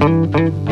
106.1 Jeroni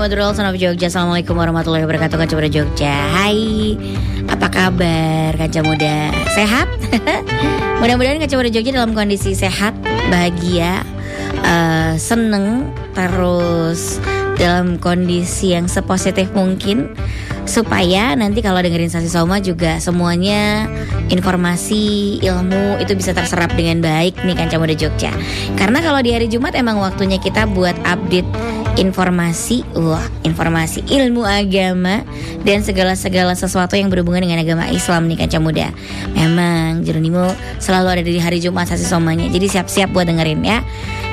Madura Son of Jogja Assalamualaikum warahmatullahi wabarakatuh Kaca Muda Jogja Hai Apa kabar Kaca Muda Sehat? Mudah-mudahan Kaca Muda Jogja dalam kondisi sehat Bahagia uh, Seneng Terus Dalam kondisi yang sepositif mungkin supaya nanti kalau dengerin Sasi Soma juga semuanya informasi, ilmu itu bisa terserap dengan baik nih Kanca Muda Jogja. Karena kalau di hari Jumat emang waktunya kita buat update informasi, wah, informasi ilmu agama dan segala-segala sesuatu yang berhubungan dengan agama Islam nih Kanca Muda. Memang Jeronimo selalu ada di hari Jumat Sasi Somanya. Jadi siap-siap buat dengerin ya.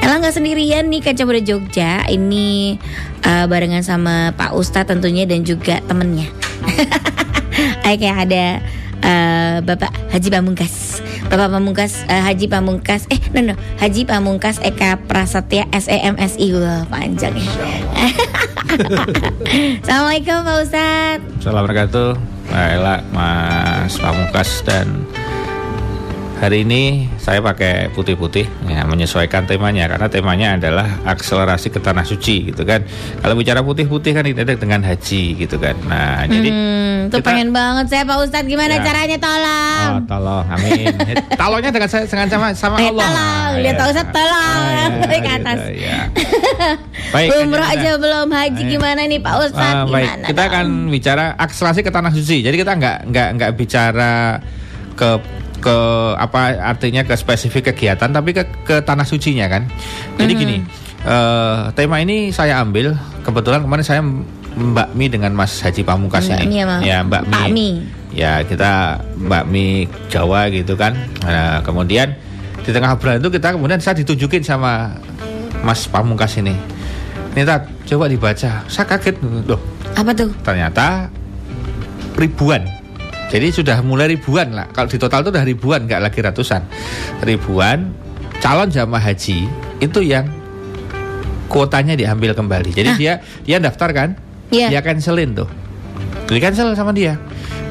Ella nggak sendirian nih Kanca Muda Jogja. Ini uh, barengan sama Pak Ustadz tentunya dan juga temennya. kayak ada uh, Bapak Haji Pamungkas. Bapak Pamungkas uh, Haji Pamungkas eh no no Haji Pamungkas Eka Prasetya SEMSI wah panjang ya. Assalamualaikum Pak Ustadz. Assalamualaikum Mbak Ella, Mas Pamungkas dan Hari ini saya pakai putih-putih ya menyesuaikan temanya karena temanya adalah akselerasi ke tanah suci gitu kan. Kalau bicara putih-putih kan identik dengan haji gitu kan. Nah, hmm, jadi tuh kita, pengen banget saya Pak Ustadz gimana ya. caranya tolong. Oh, tolong. Amin. Tolongnya dengan saya dengan sama sama eh, Allah. Tolong, lihat Pak Ustadz tolong ah, ya, ke atas. Gitu, ya. baik, Umroh aja belum haji ya. gimana nih Pak Ustadz? Uh, baik, gimana kita dong? akan bicara akselerasi ke tanah suci. Jadi kita nggak nggak nggak bicara ke ke apa artinya ke spesifik kegiatan tapi ke ke tanah sucinya kan. Jadi mm -hmm. gini, uh, tema ini saya ambil kebetulan kemarin saya Mbak Mi dengan Mas Haji Pamungkas Mbak ini. Mi ya, Mbak Mi. Mi. Ya, kita Mbak Mi Jawa gitu kan. Nah, kemudian di tengah obrolan itu kita kemudian saya ditunjukin sama Mas Pamungkas ini. Ini tak coba dibaca. Saya kaget loh. Apa tuh? Ternyata ribuan jadi sudah mulai ribuan lah. Kalau di total itu sudah ribuan, nggak lagi ratusan. Ribuan calon jamaah haji itu yang kuotanya diambil kembali. Jadi Hah? dia dia daftar kan, yeah. dia cancelin tuh, di cancel sama dia.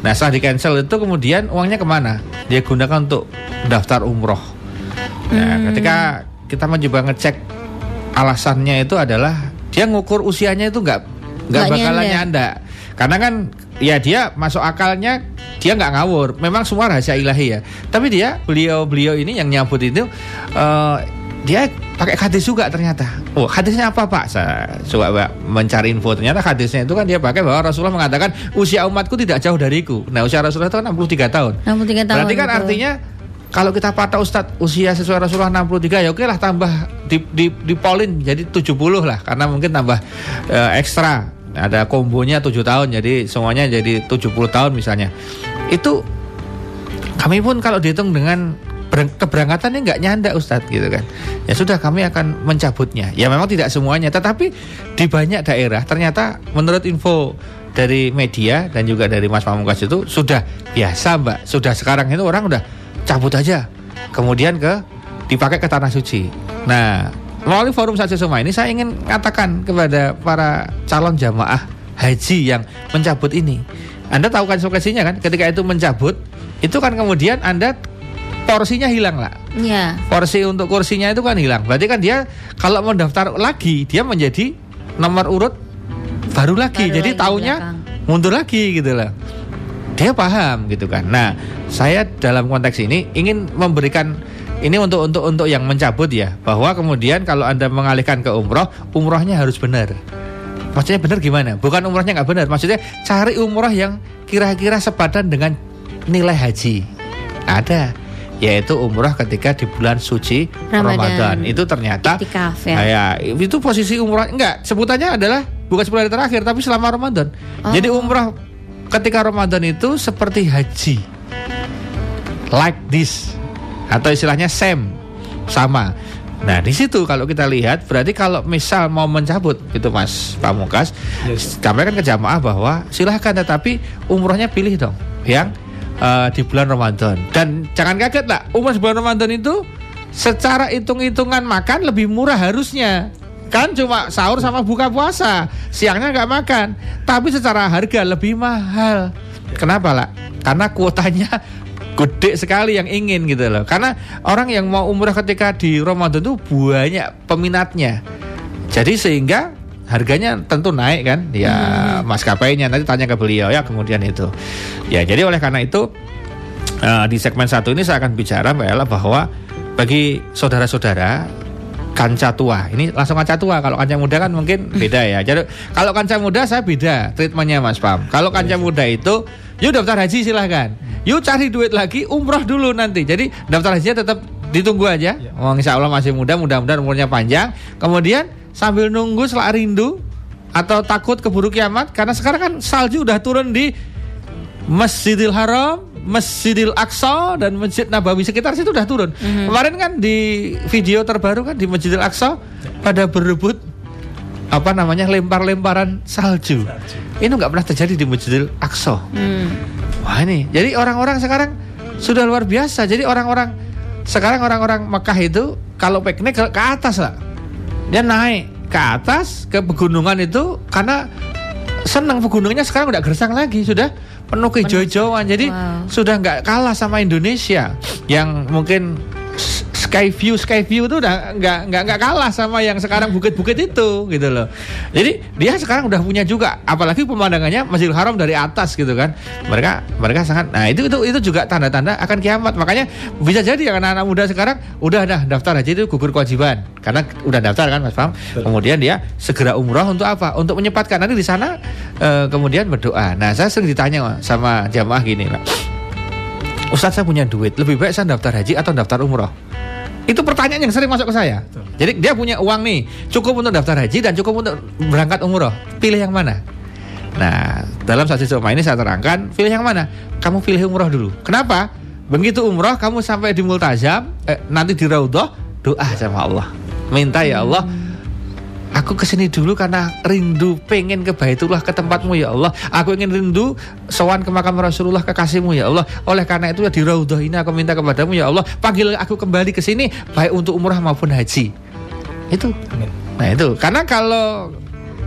Nah setelah di cancel itu kemudian uangnya ke mana? Dia gunakan untuk daftar umroh. Nah hmm. ketika kita mencoba ngecek alasannya itu adalah dia ngukur usianya itu nggak nggak bakalan nyanda. Karena kan ya dia masuk akalnya dia nggak ngawur. Memang semua rahasia ilahi ya. Tapi dia beliau-beliau ini yang nyambut itu uh, dia pakai hadis juga ternyata. Oh, hadisnya apa Pak? Saya coba mencari info. Ternyata hadisnya itu kan dia pakai bahwa Rasulullah mengatakan usia umatku tidak jauh dariku. Nah, usia Rasulullah itu kan 63 tahun. 63 tahun. Berarti kan betul. artinya kalau kita patah Ustadz usia sesuai Rasulullah 63 ya oke lah tambah di, di, di polin jadi 70 lah karena mungkin tambah uh, ekstra ada kombonya 7 tahun jadi semuanya jadi 70 tahun misalnya. Itu kami pun kalau dihitung dengan keberangkatannya nggak nyanda Ustadz gitu kan. Ya sudah kami akan mencabutnya. Ya memang tidak semuanya tetapi di banyak daerah ternyata menurut info dari media dan juga dari Mas Pamungkas itu sudah biasa Mbak. Sudah sekarang itu orang udah cabut aja. Kemudian ke dipakai ke tanah suci. Nah Melalui forum saja semua ini saya ingin katakan kepada para calon jamaah haji yang mencabut ini. Anda tahu kan konsekuensinya kan ketika itu mencabut itu kan kemudian Anda porsinya hilang lah. Iya. Porsi untuk kursinya itu kan hilang. Berarti kan dia kalau mau daftar lagi dia menjadi nomor urut baru lagi. Baru Jadi lagi tahunnya belakang. mundur lagi gitu lah. Dia paham gitu kan. Nah, saya dalam konteks ini ingin memberikan ini untuk untuk untuk yang mencabut ya bahwa kemudian kalau anda mengalihkan ke umroh umrohnya harus benar maksudnya benar gimana bukan umrohnya nggak benar maksudnya cari umroh yang kira-kira sepadan dengan nilai haji ada yaitu umroh ketika di bulan suci Ramadan, Ramadan. itu ternyata Itikaf, ya. ya itu posisi umroh enggak sebutannya adalah bukan 10 hari terakhir tapi selama Ramadan. Oh. Jadi umrah ketika Ramadan itu seperti haji. Like this atau istilahnya same sama. Nah di situ kalau kita lihat berarti kalau misal mau mencabut gitu Mas Pamukas, Yes. sampaikan ke jamaah bahwa silahkan tetapi umrohnya pilih dong yang eh, di bulan Ramadan. Dan jangan kaget lah di bulan Ramadan itu secara hitung-hitungan makan lebih murah harusnya. Kan cuma sahur sama buka puasa siangnya nggak makan. Tapi secara harga lebih mahal. Kenapa lah? Karena kuotanya gede sekali yang ingin gitu loh. Karena orang yang mau umrah ketika di Ramadan itu banyak peminatnya. Jadi sehingga harganya tentu naik kan? Ya maskapainya. Nanti tanya ke beliau ya kemudian itu. Ya jadi oleh karena itu eh, di segmen satu ini saya akan bicara Mbak Ella bahwa bagi saudara-saudara kanca tua. Ini langsung kanca tua. Kalau kanca muda kan mungkin beda ya. Jadi kalau kanca muda saya beda treatmentnya Mas Pam. Kalau kanca muda itu yuk daftar haji silahkan. Yuk cari duit lagi umroh dulu nanti. Jadi daftar hajinya tetap ditunggu aja. Ya. oh, insya Allah masih muda mudah-mudahan umurnya panjang. Kemudian sambil nunggu selak rindu atau takut keburu kiamat karena sekarang kan salju udah turun di Masjidil Haram, Masjidil Aqsa dan Masjid Nabawi sekitar situ udah turun. Kemarin kan di video terbaru kan di Masjidil Aqsa pada berebut apa namanya lempar-lemparan salju. Ini nggak pernah terjadi di Masjidil Aqsa. Hmm. Wah ini, jadi orang-orang sekarang sudah luar biasa. Jadi orang-orang sekarang orang-orang Mekah itu kalau piknik ke, ke atas lah, dia naik ke atas ke pegunungan itu karena senang pegunungannya sekarang udah gersang lagi sudah penuh kehijau-hijauan. Jadi Wow. sudah nggak kalah sama Indonesia yang mungkin s- sky view sky view itu udah nggak nggak nggak kalah sama yang sekarang bukit-bukit itu gitu loh. Jadi dia sekarang udah punya juga, apalagi pemandangannya Masjidil Haram dari atas gitu kan. Mereka mereka sangat, nah itu itu itu juga tanda-tanda akan kiamat. Makanya bisa jadi ya anak-anak muda sekarang udah dah daftar haji itu gugur kewajiban karena udah daftar kan Mas Pam. Kemudian dia segera umroh untuk apa? Untuk menyempatkan nanti di sana eh, kemudian berdoa. Nah saya sering ditanya sama jamaah gini lah. Ustadz saya punya duit, lebih baik saya daftar haji atau daftar umroh? Itu pertanyaan yang sering masuk ke saya. Betul. Jadi dia punya uang nih, cukup untuk daftar haji dan cukup untuk berangkat umroh. Pilih yang mana? Nah, dalam sasi soma ini saya terangkan, pilih yang mana? Kamu pilih umroh dulu. Kenapa? Begitu umroh, kamu sampai di multazam, eh, nanti di raudhah, doa sama Allah. Minta ya Allah, Aku ke sini dulu karena rindu pengen ke Baitullah ke tempatmu ya Allah. Aku ingin rindu sowan ke makam Rasulullah kekasihmu ya Allah. Oleh karena itu ya di raudhah ini aku minta kepadamu ya Allah. Panggil aku kembali ke sini baik untuk umrah maupun haji. Itu. Nah itu karena kalau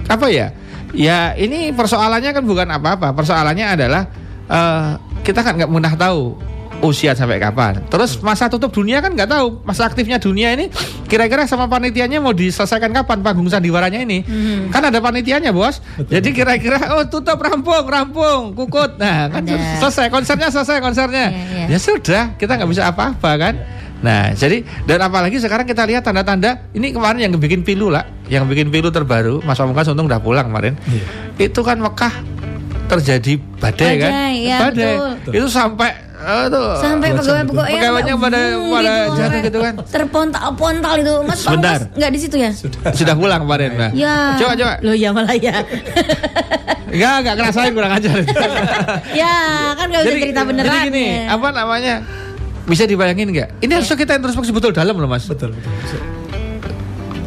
apa ya? Ya ini persoalannya kan bukan apa-apa. Persoalannya adalah eh, kita kan nggak mudah tahu usia sampai kapan. Terus masa tutup dunia kan nggak tahu. Masa aktifnya dunia ini kira-kira sama panitianya mau diselesaikan kapan panggung sandiwaranya ini? Mhm. Kan ada panitianya bos. Betul. Jadi kira-kira oh tutup rampung rampung kukut. Nah kan Ada. selesai konsernya selesai konsernya. Iya, iya. Ya sudah kita nggak bisa apa-apa kan. Nah, jadi dan apalagi sekarang kita lihat tanda-tanda ini kemarin yang bikin pilu lah, yang bikin pilu terbaru, Mas Pamungkas untung udah pulang kemarin. Iya. Itu kan Mekah terjadi badai, kan? Badai, ya, badai. betul. Itu sampai eh, tuh, Sampai pegawai-pegawai yang Pegawainya nggak pada- pada gitu, jatuh sampai gitu kan. Terpontal-pontal itu. Mas Sebentar. Pamungkas nggak di situ ya? sudah pulang kemarin. Nah. Ya. Coba coba. Loh ya malah ya. Enggak, enggak ngerasain kurang ajar. ya, kan nggak bisa cerita beneran. jadi gini, ya. apa namanya? Bisa dibayangin nggak? Ini harus kita introspeksi betul dalam loh, Mas. Betul, betul. betul.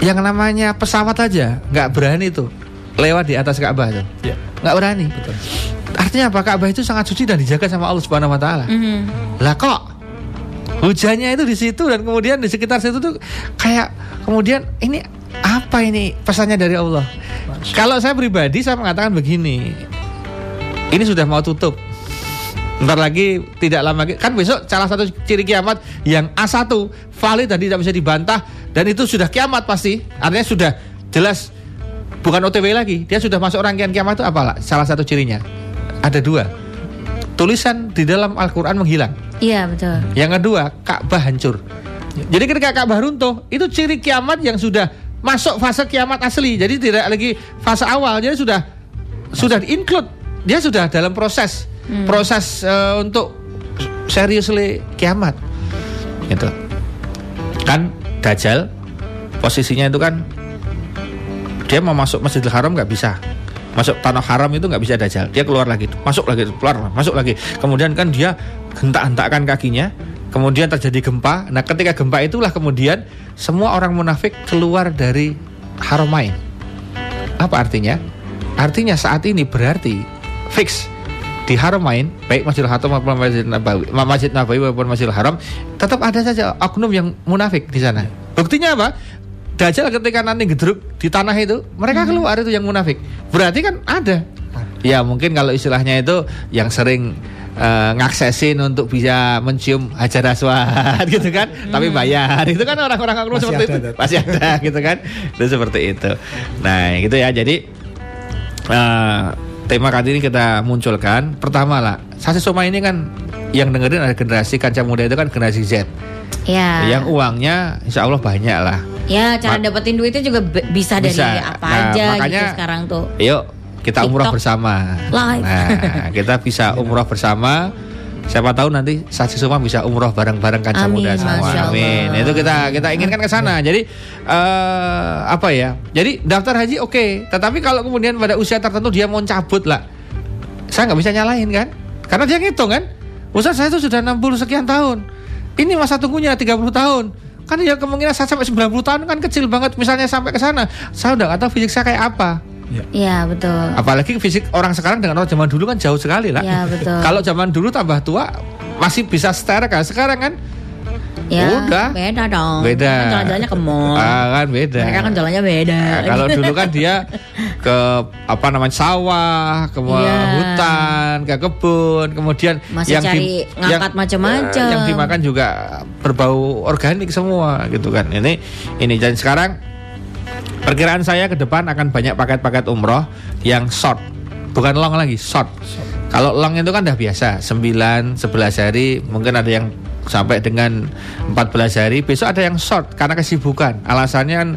yang namanya pesawat aja nggak berani tuh lewat di atas Ka'bah tuh Ya, nggak berani betul. Artinya apa? Ka'bah itu sangat suci dan dijaga sama Allah Subhanahu Wa Taala. Mhm. lah kok hujannya itu di situ dan kemudian di sekitar situ tuh kayak kemudian ini apa ini pesannya dari Allah? Kalau saya pribadi saya mengatakan begini. Ini sudah mau tutup. Ntar lagi tidak lama lagi. Kan besok salah satu ciri kiamat yang A1 valid dan tidak bisa dibantah. Dan itu sudah kiamat pasti. Artinya sudah jelas. Bukan OTW lagi. Dia sudah masuk rangkaian kiamat itu apalah salah satu cirinya ada dua. Tulisan di dalam Al-Quran menghilang. Iya betul. yang kedua Ka'bah hancur. Jadi ketika Ka'bah runtuh itu ciri kiamat yang sudah masuk fase kiamat asli. Jadi tidak lagi fase awal jadi sudah sudah di-include dia sudah dalam proses. Proses eh, untuk seriously kiamat. Gitu. Kan Dajjal posisinya itu kan dia mau masuk Masjidil Haram nggak bisa masuk tanah haram itu nggak bisa dajal dia keluar lagi masuk lagi keluar masuk lagi. Kemudian kan dia hentak-hentakkan kakinya. Kemudian terjadi gempa. Nah ketika gempa itulah kemudian semua orang munafik keluar dari haramain apa artinya? Artinya saat ini berarti fix di haramain baik Masjidil Haram maupun Masjid Nabawi Masjid Nabawi maupun Masjidil Haram tetap ada saja oknum yang munafik di sana. Buktinya apa Dajjal ketika nanti gedruk di tanah itu mereka keluar itu yang munafik. Berarti kan ada. Ya mungkin kalau istilahnya itu yang sering uh, ngaksesin untuk bisa mencium hajar aswad gitu kan? Tapi bayar. Itu kan orang-orang oknum Masih seperti ada, itu. pasti ada gitu kan? Itu seperti itu. Nah gitu ya. Jadi eh, tema kali ini kita munculkan. Pertama lah Sasi Soma ini kan yang dengerin ada generasi kancah muda itu kan generasi Z. Ya. yang uangnya insya Allah banyak lah Ya, cara Ma- dapetin duitnya juga be- bisa, dari Bisa. apa Nah, aja makanya- gitu sekarang tuh. Yuk kita umroh TikTok bersama. live. Nah, kita bisa umroh bersama. Siapa tahu nanti saksi semua bisa umroh bareng-bareng kancah Amin, muda semua. Amin. Itu kita kita inginkan ke sana. Jadi eh apa ya? Jadi daftar haji oke, tetapi kalau kemudian pada usia tertentu dia mau cabut lah, saya nggak bisa nyalahin kan? Karena dia ngitung kan. Ustaz saya itu sudah 60 sekian tahun. Ini masa tunggunya 30 tahun. Kan ya kemungkinan saya sampai 90 tahun kan kecil banget misalnya sampai ke sana. Saya udah nggak tahu fisik saya kayak apa. Iya, betul. Apalagi fisik orang sekarang dengan orang zaman dulu kan jauh sekali lah. Iya, betul. Kalau zaman dulu tambah tua masih bisa setara kan. Sekarang kan Ya, Udah. beda dong. Beda. Kan jalan-jalannya ke mall. ah, kan beda. Mereka kan jalannya beda. Nah, kalau dulu kan dia ke apa namanya sawah, ke Iya. hutan, ke kebun, kemudian Masih cari ngangkat macam-macam. yang dimakan juga berbau organik semua gitu kan. Ini ini dan sekarang perkiraan saya ke depan akan banyak paket-paket umroh yang short, bukan long lagi, short. Kalau long itu kan udah biasa, 9, 11 hari, mungkin ada yang sampai dengan 14 hari, besok ada yang short karena kesibukan. Alasannya kan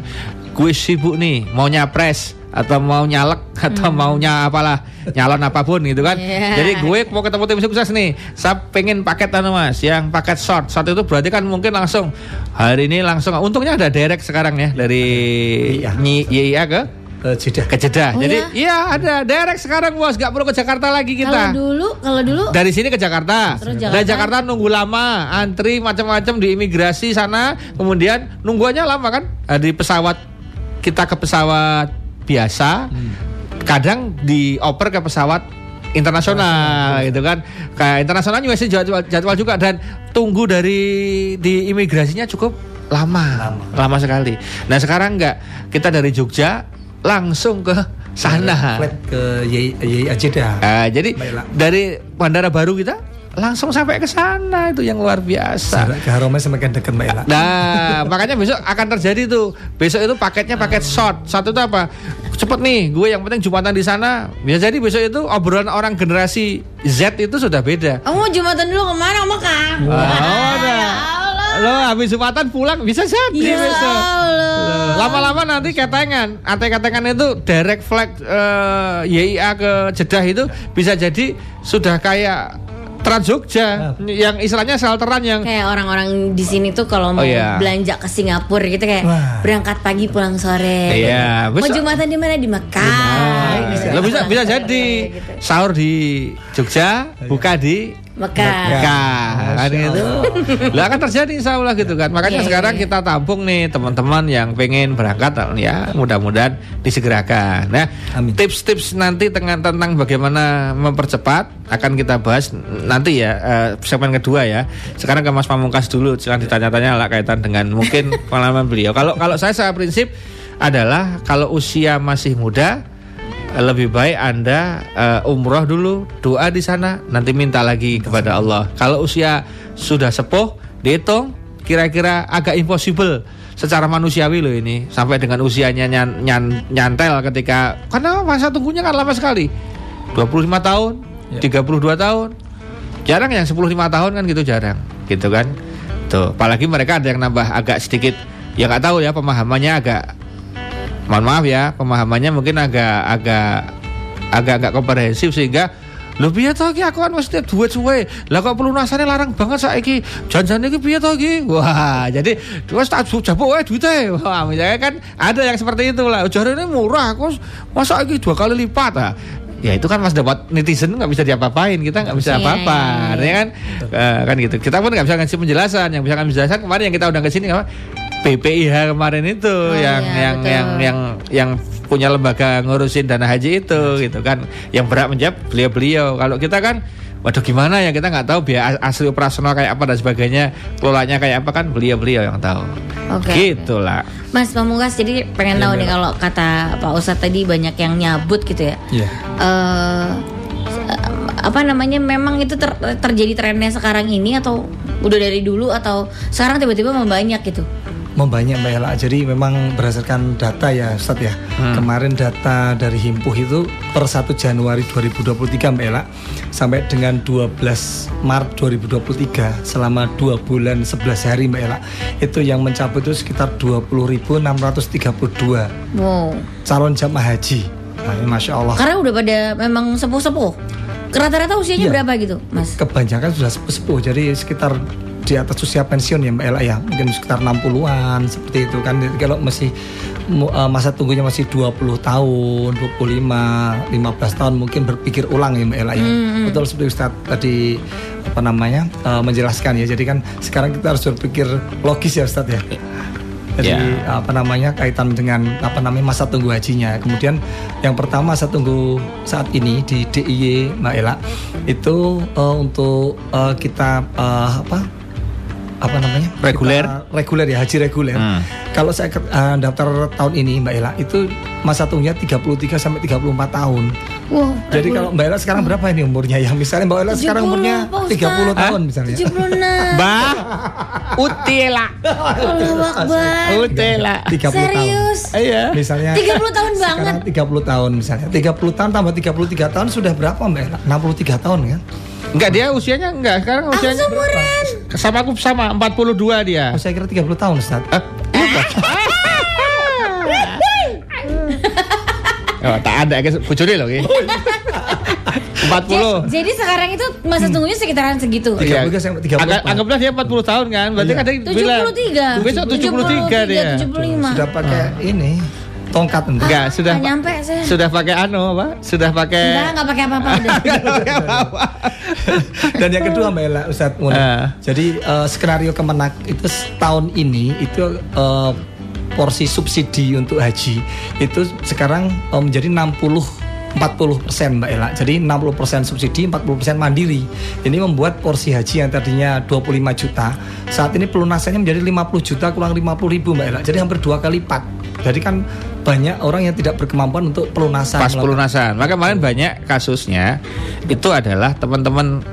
gue sibuk nih, mau nyapres atau mau nyalek atau maunya apalah nyalon apa pun gitu kan. Iya. Jadi gue mau ketemu tim sukses nih. Saya pengen paket anu Mas, yang paket short. Short itu berarti kan mungkin langsung hari ini langsung untungnya ada direct sekarang ya dari Iya. YIA ke ke Jeddah. ke Jeddah. Oh, Jadi ya? iya ada direct sekarang bos, nggak perlu ke Jakarta lagi Kalau kita. dulu, kalau dulu Dari sini ke Jakarta. Terus Dari Jakarta? Jakarta nunggu lama, antri macam-macam di imigrasi sana, kemudian nungguannya lama kan? Di pesawat kita ke pesawat biasa, kadang dioper ke pesawat internasional gitu kan. Kayak internasional juga sih jadwal, jadwal juga dan tunggu dari di imigrasinya cukup lama, lama, sekali. Nah sekarang enggak, kita dari Jogja langsung ke sana. Flight ke YI Jeddah. Ah, jadi Baiklah. dari bandara baru kita langsung sampai ke sana itu yang luar biasa. Jarak ke semakin dekat Mbak Ella. Nah, makanya besok akan terjadi tuh. Besok itu paketnya paket short. Satu itu apa? Cepet nih, gue yang penting jumatan di sana. Bisa jadi besok itu obrolan orang generasi Z itu sudah beda. Kamu mau jumatan dulu ke mana Mekah? Oh, Ya udah. Allah. Lo habis jumatan pulang bisa jadi Ya. Loh, Lama-lama nanti ketengan, ate ketengan itu direct flight eh, YIA ke Jeddah itu bisa jadi sudah kayak Trans Jogja yang istilahnya shelteran yang Kayak orang-orang di sini tuh kalau mau Oh, iya. belanja ke Singapura gitu kayak Wah. berangkat pagi pulang sore. Iya, Mau besok- jumatan di mana di Mekah. Ah, lo bisa bisa jadi Gitu. sahur di Jogja, buka di Mekah. Mekah kan itu. Lah akan terjadi insya Allah gitu kan. Makanya Iya, sekarang iya. kita tampung nih teman-teman yang pengen berangkat ya mudah-mudahan disegerakan. Nah, tips-tips nanti tentang tentang bagaimana mempercepat akan kita bahas nanti ya eh, segmen kedua ya. Sekarang ke Mas Pamungkas dulu, jangan ditanya-tanya lah kaitan dengan mungkin pengalaman beliau. Kalau kalau saya saya prinsip adalah kalau usia masih muda lebih baik Anda eh, umroh dulu, doa di sana, nanti minta lagi kepada Allah. Kalau usia sudah sepuh, dihitung kira-kira agak impossible secara manusiawi loh ini sampai dengan usianya nyan, nyan- nyantel ketika karena masa tunggunya kan lama sekali. 25 tahun, 32 tahun. Jarang yang 10 5 tahun kan gitu jarang, gitu kan. Tuh, apalagi mereka ada yang nambah agak sedikit ya nggak tahu ya pemahamannya agak mohon maaf ya pemahamannya mungkin agak agak agak agak komprehensif sehingga Lho piye to iki aku kan mesti duit suwe. Lah kok pelunasane larang banget saiki. Janjane iki piye to iki? Wah, jadi wis tak jabuk wae duite. Wah, misalnya kan ada yang seperti itu lah. Jarene murah kok masa iki dua kali lipat ah. Ya itu kan mas dapat netizen nggak bisa diapa-apain kita nggak bisa Iya, apa-apa, iya, ya kan? Eh, kan gitu. Kita pun nggak bisa ngasih penjelasan. Yang bisa ngasih penjelasan kemarin yang kita undang ke sini apa? PPIH kemarin itu yang iya, yang betul. yang yang yang punya lembaga ngurusin dana haji itu gitu kan yang berhak menjawab beliau-beliau kalau kita kan waduh gimana ya kita nggak tahu biaya asli operasional kayak apa dan sebagainya kelolanya kayak apa kan beliau-beliau yang tahu Oke. gitulah Mas Pamungkas jadi pengen tahu nih kalau kata Pak Ustadz tadi banyak yang nyabut gitu ya. Iya. eh apa namanya memang itu ter- terjadi trennya sekarang ini atau udah dari dulu atau sekarang tiba-tiba membanyak gitu Membanyak Mbak Ella. Jadi memang berdasarkan data ya Ustadz ya. Kemarin data dari Himpuh itu per 1 Januari 2023 Mbak Ella sampai dengan 12 Maret 2023 selama 2 bulan 11 hari Mbak Ella. Itu yang mencabut itu sekitar 20.632 wow calon jamaah haji. Nah, ini Masya Allah. karena udah pada memang sepuh-sepuh rata-rata usianya Iya. berapa gitu mas kebanyakan sudah sepuh-sepuh jadi sekitar di atas usia pensiun ya Mbak Ella ya. Mungkin sekitar 60-an seperti itu kan. Jadi kalau masih eh, masa tunggunya masih 20 tahun 25 15 tahun mungkin berpikir ulang ya Mbak Ella ya. Betul seperti Ustaz tadi apa namanya eh, menjelaskan ya. Jadi kan sekarang kita harus berpikir logis ya Ustaz ya. Jadi Ya. apa namanya kaitan dengan apa namanya masa tunggu hajinya. Kemudian yang pertama masa tunggu saat ini di DIY Mbak Ella itu eh, untuk eh, kita eh, apa apa namanya Reguler. Kita reguler ya haji reguler. Hmm. Kalau saya eh, daftar tahun ini Mbak Ella itu masa tunggunya 33 sampai 34 tahun. Wow Jadi kalau Mbak Ella sekarang berapa ini umurnya ya? Misalnya Mbak Ella sekarang 70, umurnya Pak Ustadz. 30 tahun misalnya. 76 Mbah Utila Utila 30 tahun. serius? Iya. Misalnya 30 tahun banget. Sekarang 30 tahun misalnya. 30 tahun tambah 33 tahun sudah berapa mbak Ella? 63 tahun kan? Enggak dia usianya enggak. Sekarang aku usianya seumuran. sama aku sama 42 dia. Oh, saya kira 30 tahun Ustaz. Eh, Oh, tak ada guys, bojone loh ki. 40. jadi sekarang itu masa tunggunya sekitaran segitu Anggap- empat. Anggaplah dia 40 tahun kan. Berarti Iya. kan dia bilang 73 Besok 73 dia. 75 sudah pakai ini tongkat enggak Enggak, sudah nyampe saya sudah pakai anu apa? Sudah pakai Enggak, enggak pakai apa-apa udah. Nggak pakai apa-apa. dan yang kedua mbak Ella Ustaz Mun. Eh. jadi eh, skenario kemenak itu tahun ini itu eh, porsi subsidi untuk haji itu sekarang eh, menjadi 60 40 persen Mbak Ella. Jadi 60 persen subsidi 40 persen mandiri. Ini membuat porsi haji yang tadinya 25 juta Saat ini pelunasannya menjadi 50 juta kurang 50 ribu Mbak Ella. Jadi hampir dua kali lipat. Jadi kan banyak orang yang tidak berkemampuan untuk pelunasan. Pas pelunasan. Maka kemarin banyak kasusnya itu adalah teman-teman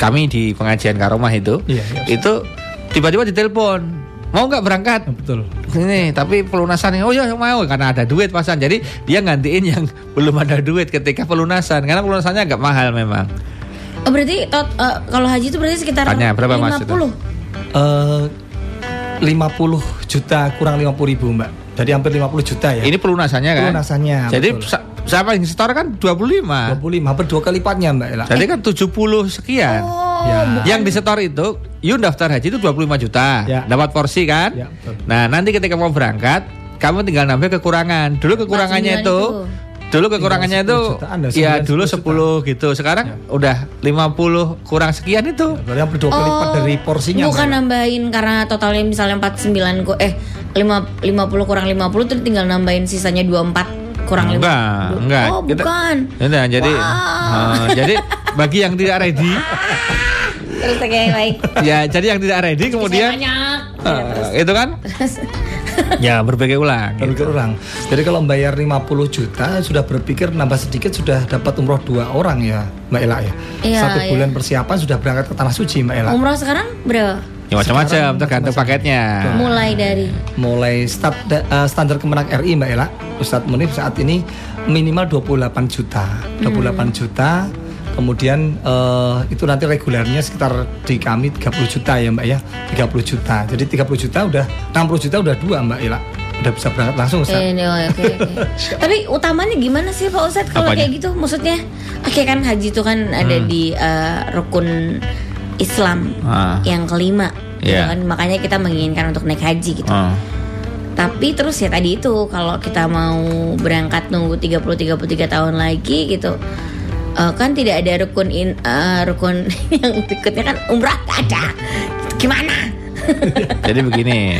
kami di pengajian Karomah itu Iya, iya. itu tiba-tiba ditelepon mau nggak berangkat? Betul. Ini tapi pelunasan oh ya mau karena ada duit pasan jadi dia gantiin yang belum ada duit ketika pelunasan. Karena pelunasannya agak mahal memang. Oh, berarti tot, eh, kalau haji itu berarti sekitar Tanya, berapa, Mas, 50. Eh, 50 juta kurang 50 ribu mbak. Jadi hampir 50 juta ya. Ini pelunasannya kan? Pelunasannya, jadi betul. siapa yang setor kan? 25 25 hampir dua kali lipatnya mbak Ella. Jadi kan 70 sekian. Oh, Ya. yang disetor itu you daftar haji itu 25 juta Ya. dapat porsi kan Ya, betul. nah nanti ketika mau berangkat kamu tinggal nambah kekurangan dulu kekurangannya 49 itu itu. dulu kekurangannya itu 10 jutaan, ya 9 dulu 10 10 gitu sekarang udah 50 kurang sekian itu Berarti hampir dua kali lipat dari porsinya Oh, Bukan Mbak Ella. nambahin karena totalnya misalnya 49 ku eh 5 50 kurang 50 terus tinggal nambahin sisanya 24 kurang 5. enggak enggak Oh, Kita- bukan. Enggak, jadi Wah. eh, jadi bagi yang tidak ready Terus kayak baik. ya jadi yang tidak ready kemudian banyak. Ya, eh, itu kan ya berbagai ulang Berpikir orang. Jadi kalau bayar 50 juta sudah berpikir nambah sedikit sudah dapat umroh dua orang ya Mbak Ella ya. Iya, Satu iya. bulan persiapan sudah berangkat ke tanah suci Mbak Ella. Umroh sekarang berapa? ya macam-macam tergantung paketnya Mulai dari Mulai start, da- eh, standar Kemenak RI Mbak Ella, Ustadz Munif saat ini minimal 28 juta. 28 juta. Kemudian eh, itu nanti regulernya sekitar di kami 30 juta ya Mbak ya. 30 juta. Jadi 30 juta udah 60 juta udah dua Mbak Ella. udah bisa berangkat langsung Ustaz. Eh, oke, oke. Tapi utamanya gimana sih Pak Ustadz kalau Apanya? kayak gitu? Maksudnya, oke kan haji itu kan ada Hmm. di eh, rukun Islam Ah. yang kelima, gitu Iya. kan? Makanya kita menginginkan untuk naik haji gitu. Oh. Tapi terus ya tadi itu kalau kita mau berangkat nunggu 30-33 tahun lagi gitu eh, kan tidak ada rukun in, eh, rukun yang berikutnya kan umrah gak ada. Gimana? Jadi begini.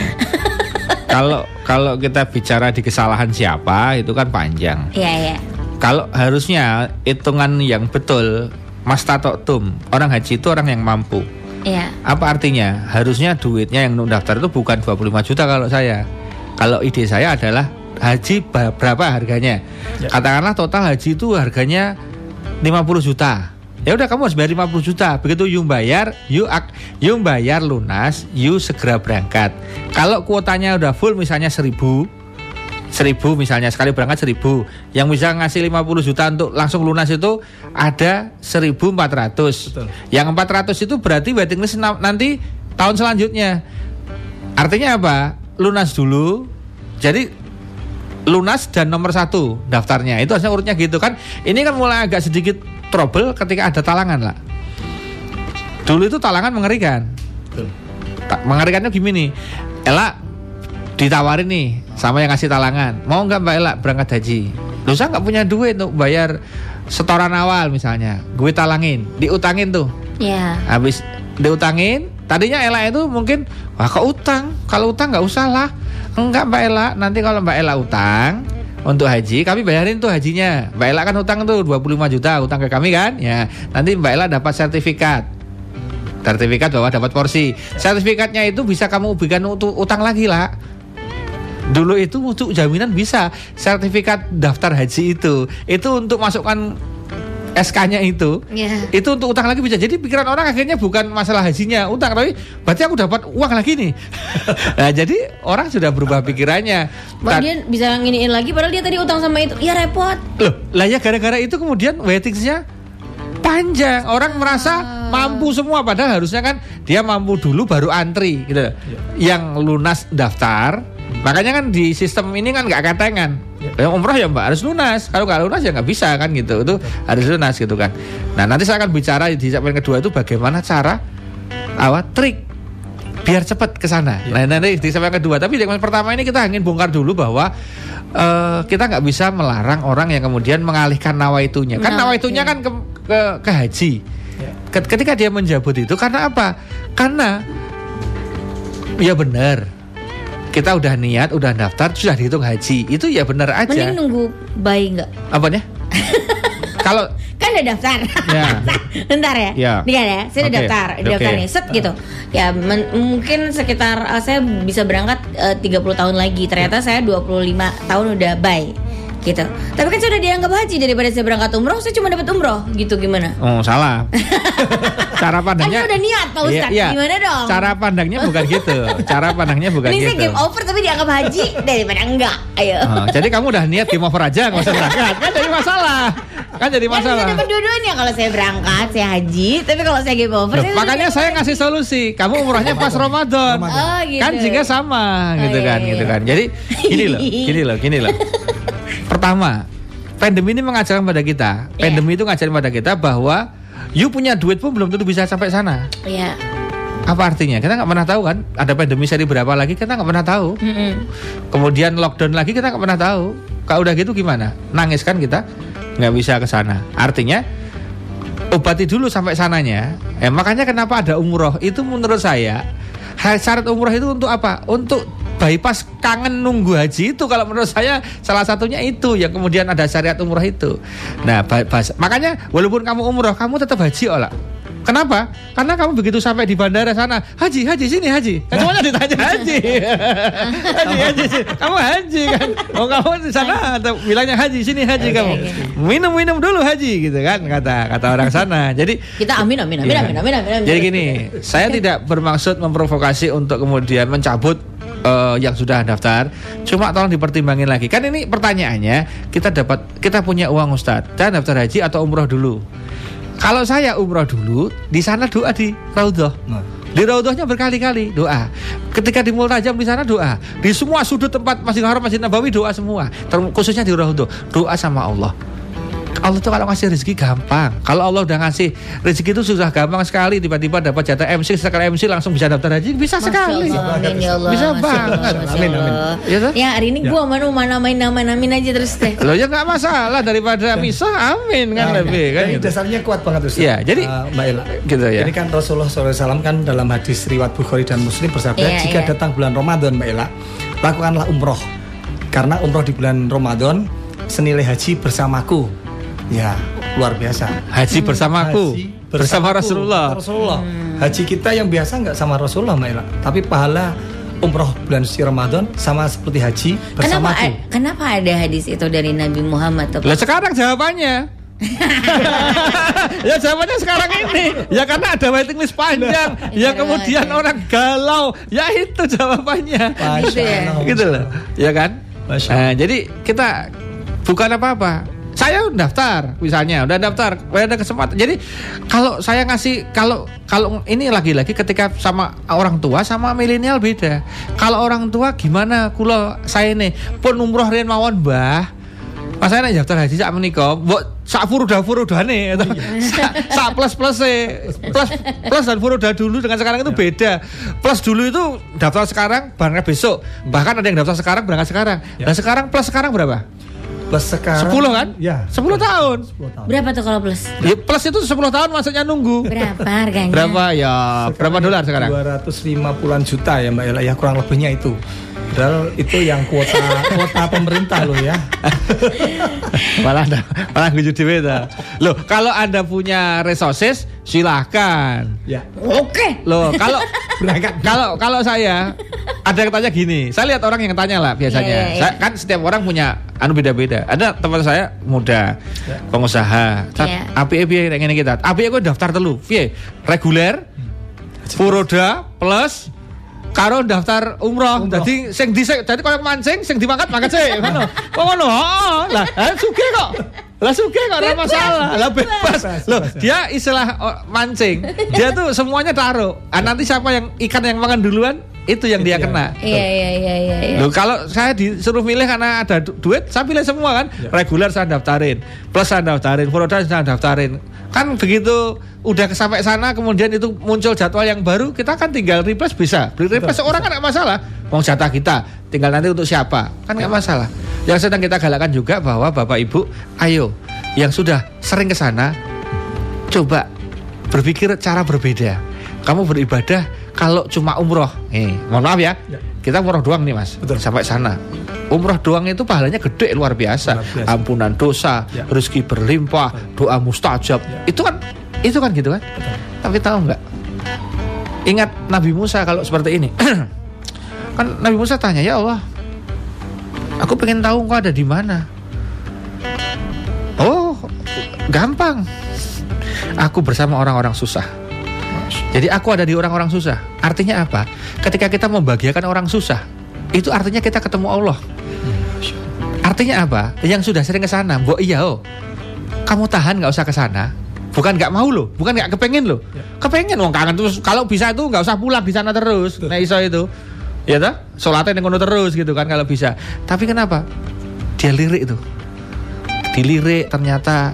Kalau kalau kita bicara di kesalahan siapa itu kan panjang. Iya ya. Kalau harusnya hitungan yang betul Mas Tato Tum, orang haji itu orang yang mampu. Iya. Apa artinya? Harusnya duitnya yang daftar itu bukan 25 juta kalau saya. Kalau ide saya adalah haji berapa harganya? Katakanlah total haji itu harganya 50 juta. Ya udah kamu harus bayar 50 juta. Begitu you bayar, you ak- you bayar lunas, you segera berangkat. Kalau kuotanya udah full misalnya 1000 seribu misalnya sekali berangkat seribu yang bisa ngasih 50 juta untuk langsung lunas itu ada 1400 Betul. yang 400 itu berarti waiting list na- nanti tahun selanjutnya artinya apa lunas dulu jadi lunas dan nomor satu daftarnya. Itu harusnya urutnya gitu kan. Ini kan mulai agak sedikit trouble ketika ada talangan lah dulu itu talangan mengerikan. Mengerikannya gini Ella ditawarin nih sama yang ngasih talangan. Mau nggak mbak Ella berangkat haji? Lu saya nggak punya duit untuk bayar setoran awal misalnya. Gue talangin diutangin tuh. Iya. habis diutangin tadinya Ella itu mungkin wah kok utang? Kalau utang nggak usah lah enggak mbak Ella. Nanti kalau mbak Ella utang untuk haji kami bayarin tuh hajinya. Mbak Ella kan utang tuh 25 juta utang ke kami kan? Ya. Nanti mbak Ella dapat sertifikat. Sertifikat bahwa dapat porsi. Sertifikatnya itu bisa kamu berikan untuk utang lagi lah dulu itu untuk jaminan bisa sertifikat daftar haji itu. Itu untuk masukkan SK-nya itu Iya. itu untuk utang lagi bisa. Jadi pikiran orang akhirnya bukan masalah hajinya utang tapi berarti aku dapat uang lagi nih. Nah jadi orang sudah berubah pikirannya. Dia bisa nginiin lagi padahal dia tadi utang sama itu. Ya repot. loh lah ya gara-gara itu kemudian waitingnya panjang. Orang merasa mampu semua padahal harusnya kan dia mampu dulu baru antri gitu. Yang lunas daftar makanya kan di sistem ini kan nggak katengan yang umroh ya mbak harus lunas kalau nggak lunas ya nggak bisa kan gitu itu harus lunas gitu kan nah nanti saya akan bicara di segmen kedua itu bagaimana cara awat trik biar cepat ke sana. Nah, nanti di segmen kedua. Tapi di segmen pertama ini kita ingin bongkar dulu bahwa eh, kita nggak bisa melarang orang yang kemudian mengalihkan nawaitunya. Kan Nah, nawaitunya iya. kan ke, ke, ke haji. Ya. Ket- Ketika dia menjabut itu karena apa? Karena ya benar. Kita udah niat, udah daftar, sudah dihitung haji. Itu ya benar aja. Mending nunggu bayi nggak? Apanya? Kalau Kan udah daftar. Ya. Bentar ya. Ya. Nih kan ya, saya udah Oke, daftar, oke. daftar nih, set gitu. Ya men- mungkin sekitar eh, saya bisa berangkat eh, 30 tahun lagi. Ternyata saya 25 tahun udah bye. Gitu. Tapi kan saya udah dianggap haji daripada saya berangkat umroh, saya cuma dapat umroh. Gitu gimana? Oh salah. Cara Kan pandangnya. saya udah niat Pak Iya, Ustadz. iya. Gimana dong? Cara pandangnya bukan gitu. Cara pandangnya bukan saya gitu. game over tapi dianggap haji daripada enggak. Ayo. Oh, jadi kamu udah niat game over aja nggak usah berangkat kan jadi masalah kan jadi Kan masalah saya dapat dua-duanya kalau saya berangkat, saya haji, tapi kalau saya game over Loh, saya makanya saya ngasih solusi kamu umrohnya pas Ramadan Ramadan. Oh, gitu. kan jika sama Oh, gitu iya, kan iya. gitu kan jadi gini loh gini loh gini loh pertama pandemi ini mengajarkan pada kita Iya. pandemi itu ngajarin pada kita bahwa you punya duit pun belum tentu bisa sampai sana. Iya. apa artinya? Kita nggak pernah tahu kan? Ada pandemi seri berapa lagi kita nggak pernah tahu. Mm-mm. kemudian lockdown lagi kita nggak pernah tahu. Kalau udah gitu gimana? Nangis kan kita? Nggak bisa ke sana. Artinya obati dulu sampai sananya. Eh, makanya kenapa ada umroh? Itu menurut saya syarat umroh itu untuk apa? Untuk bypass kangen nunggu haji itu kalau menurut saya salah satunya itu yang kemudian ada syariat umroh itu nah bypass makanya walaupun kamu umroh kamu tetap haji olah Kenapa? Karena kamu begitu sampai di bandara sana, haji, haji sini haji. Kan semuanya ditanya haji, haji, haji. sini. Kamu haji kan? Oh kamu di sana atau bilangnya haji sini haji Oke, kamu. oke. Minum minum dulu haji gitu kan kata kata orang sana. Jadi Kita amin amin amin Iya. amin amin amin. amin. Jadi gini, saya tidak bermaksud memprovokasi untuk kemudian mencabut eh, yang sudah daftar. Cuma tolong dipertimbangin lagi. Kan ini pertanyaannya, kita dapat kita punya uang Ustadz dan daftar haji atau umroh dulu. Kalau saya umroh dulu, di sana doa di Raudhah. Nah, Di Raudhahnya berkali-kali doa. Ketika di Multajam di sana doa. Di semua sudut tempat Masjidil Haram, Masjid Nabawi doa semua. Khususnya di Raudhah doa sama Allah. Allah tuh kalau ngasih rezeki gampang. Kalau Allah udah ngasih rezeki itu susah gampang sekali. Tiba-tiba dapat jatah MC, setelah MC langsung bisa daftar haji, bisa Masya sekali. Allah, amin ya Allah. Bisa Masya banget. Amin, amin. Ya toh? Ya hari ini gua mau mana main nama namin aja terus deh. Loh ya nggak masalah daripada misah, amin kan Nah, lebih kan. Ini gitu. dasarnya kuat banget Ustaz. Iya, jadi- Eh, Mbak Ella. Gitu ya. Ini kan Rasulullah SAW kan dalam hadis riwayat Bukhari dan Muslim bersabda Iya, jika iya. datang bulan Ramadan Mbak Ella, lakukanlah umroh. Karena umroh di bulan Ramadan senilai haji bersamaku. Ya, luar biasa. Haji bersamaku, Haji bersama bersamaku, Rasulullah. Rasulullah. Haji kita yang biasa nggak sama Rasulullah Mbak Ella, tapi pahala umroh bulan suci Ramadan sama seperti haji Kenapa bersamaku. a- kenapa ada hadis itu dari Nabi Muhammad tuh? Lah sekarang jawabannya. ya jawabannya sekarang ini. Ya karena ada waiting list panjang. ya Iya, kemudian iya. orang galau. Ya itu jawabannya. Masya Gitu ya? Gitu loh. Ya kan? Masya Nah, jadi kita bukan apa-apa. Saya daftar, misalnya udah daftar, ada kesempatan. Jadi kalau saya ngasih, kalau kalau ini lagi-lagi ketika sama orang tua sama milenial beda. Kalau orang tua gimana? Kulo saya ini pun umroh riyen mawon mbah. Mas saya daftar haji sak menika, mbok sak furuda furudane gitu. sak, sak plus plus plus plus dan furuda dulu dengan sekarang itu beda. Plus dulu itu daftar sekarang berangkat besok. Bahkan ada yang daftar sekarang berangkat sekarang. Nah sekarang plus sekarang berapa? Plus sekarang 10 kan? Ya. 10 tahun. 10 tahun. Berapa tuh kalau plus? Ya, plus itu 10 tahun maksudnya nunggu. Berapa harganya? Berapa ya? Berapa dolar sekarang? 250-an juta ya Mbak Ella ya kurang lebihnya itu. Padahal itu yang kuota kuota pemerintah loh ya. malah anda, malah dhewe ta. Loh, kalau Anda punya resources silahkan. Ya. Oke. Loh, kalau Berangkat. kalau kalau saya ada yang tanya gini, saya lihat orang yang tanya lah biasanya. Iya, iya, iya. Saya, kan setiap orang punya anu beda-beda. Ada teman saya muda, pengusaha. Iya. Api piye nek ngene kita. Api aku daftar telu. Piye? Reguler, Furoda plus karo daftar umroh. Jadi sing di jadi koyo mancing sing dimangkat mangkat sih ngono. Oh ngono. heeh. Lah, eh, sugih kok. Lah sugih kok ora masalah. Lah bebas. Loh, dia istilah oh, mancing. Dia tuh semuanya taruh. Ah, nanti siapa yang ikan yang makan duluan itu yang dia yang- kena. Iya iya iya iya. iya. Loh kalau saya disuruh milih karena ada du- duit, saya pilih semua kan. Ya. Reguler saya daftarin, plus saya daftarin, Furoda saya daftarin. Kan begitu udah sampai sana kemudian itu muncul jadwal yang baru, kita kan tinggal replace bisa. Beli replace seorang kan nggak masalah. Mau jatah kita, tinggal nanti untuk siapa, kan nggak masalah. Yang sedang kita galakkan juga bahwa Bapak Ibu, ayo yang sudah sering ke sana, coba berpikir cara berbeda. Kamu beribadah kalau cuma umroh, eh, mohon maaf ya, Ya. kita umroh doang nih mas, Betul. sampai sana. Umroh doang itu pahalanya gede luar biasa. Luar biasa. Ampunan dosa, Ya. rezeki berlimpah, doa mustajab. Ya. Itu kan, itu kan gitu kan. Betul. Tapi tahu nggak? Ingat Nabi Musa kalau seperti ini. kan Nabi Musa tanya ya Allah, aku pengen tahu engkau ada di mana. Oh, gampang. Aku bersama orang-orang susah. Jadi aku ada di orang-orang susah. Artinya apa? Ketika kita membahagiakan orang susah, itu artinya kita ketemu Allah. Artinya apa? Yang sudah sering ke sana, mbok iya oh. Kamu tahan nggak usah ke sana. Bukan nggak mau loh, bukan nggak kepengen loh. Kepengen wong kangen terus. Kalau bisa itu nggak usah pulang di sana terus. Nah iso itu. Ya toh? Sholatnya yang kono terus gitu kan kalau bisa. Tapi kenapa? Dia lirik itu. Dilirik ternyata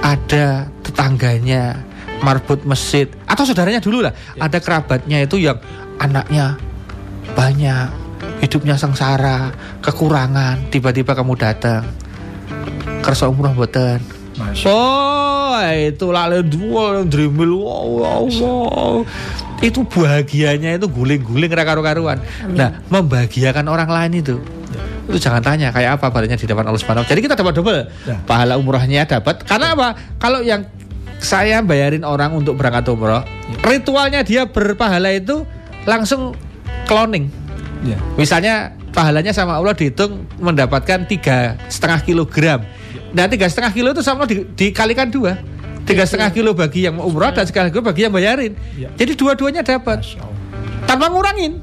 ada tetangganya marbut masjid atau saudaranya dulu lah ada kerabatnya itu yang anaknya banyak hidupnya sengsara kekurangan tiba-tiba kamu datang kersa umroh boten Oh, itu lalu dua dribble wow, wow, wow. Itu bahagianya itu guling-guling karu-karuan. Nah, membahagiakan orang lain itu itu jangan tanya kayak apa badannya di depan Allah Subhanahu. Jadi kita dapat double. Ya. Pahala umrohnya dapat. Karena apa? Kalau yang saya bayarin orang untuk berangkat umroh, ritualnya dia berpahala itu langsung cloning. Ya. Misalnya pahalanya sama Allah dihitung mendapatkan tiga setengah kilogram. Nah tiga setengah kilo itu sama di- dikalikan dua. Tiga setengah kilo bagi yang umroh dan sekaligus bagi yang bayarin. Iya. Jadi dua-duanya dapat Allah. tanpa ngurangin,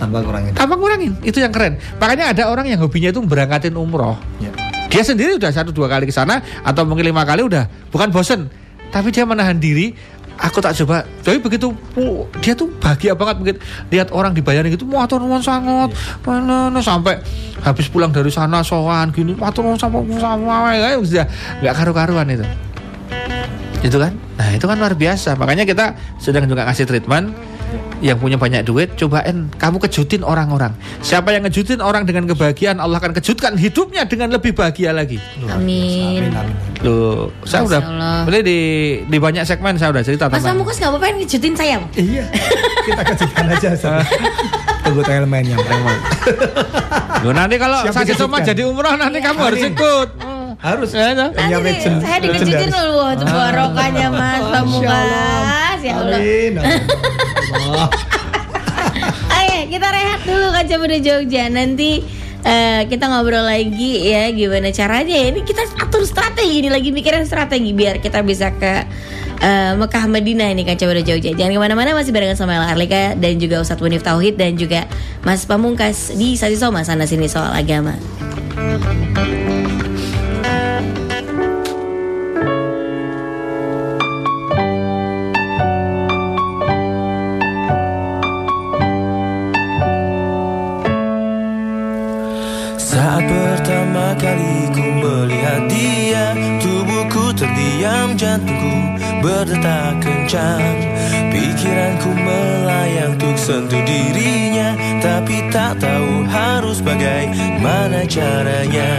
Tambah kurangin. tanpa ngurangin. Itu yang keren. Makanya ada orang yang hobinya itu berangkatin umroh. Ya. Dia sendiri udah satu dua kali ke sana atau mungkin lima kali udah bukan bosen, tapi dia menahan diri aku tak coba. Tapi begitu dia tuh bahagia banget. Mungkin lihat orang dibayarin gitu matur nuwun sangat nah, sampai habis pulang dari sana sowan gini matur nuwun sama sama sudah nggak karu-karuan itu. Itu kan? Nah itu kan luar biasa. Makanya kita sedang juga kasih treatment yang punya banyak duit cobain kamu kejutin orang-orang siapa yang ngejutin orang dengan kebahagiaan Allah akan kejutkan hidupnya dengan lebih bahagia lagi Amin. Loh, saya Masya udah boleh di di banyak segmen saya udah cerita Mas Pamukas nggak apa-apa ngejutin saya. Iya, kita kejutkan aja. Sob. Tunggu elemennya. Loh, nanti kalau Siap saya cuma dikejutkan. jadi umroh nanti kamu harus ikut. Harus. Ya, ya. Nanti legend- saya dikejutin Wah, itu barokahnya Mas Pamukas. Ya Allah. Amin. Allah. Ayo kita rehat dulu kaca muda Jogja Nanti eh, kita ngobrol lagi ya Gimana caranya ya Ini kita atur strategi nih Lagi mikirin strategi Biar kita bisa ke eh, Mekah Madinah ini kaca muda Jogja Jangan ke mana-mana masih barengan sama Ella Arlika Dan juga Ustadz Munif Tauhid Dan juga Mas Pamungkas Di Sasi Soma Sana sini soal agama Terdiam jantungku berdetak kencang. Pikiranku melayang untuk sentuh dirinya. Tapi tak tahu harus bagaimana caranya.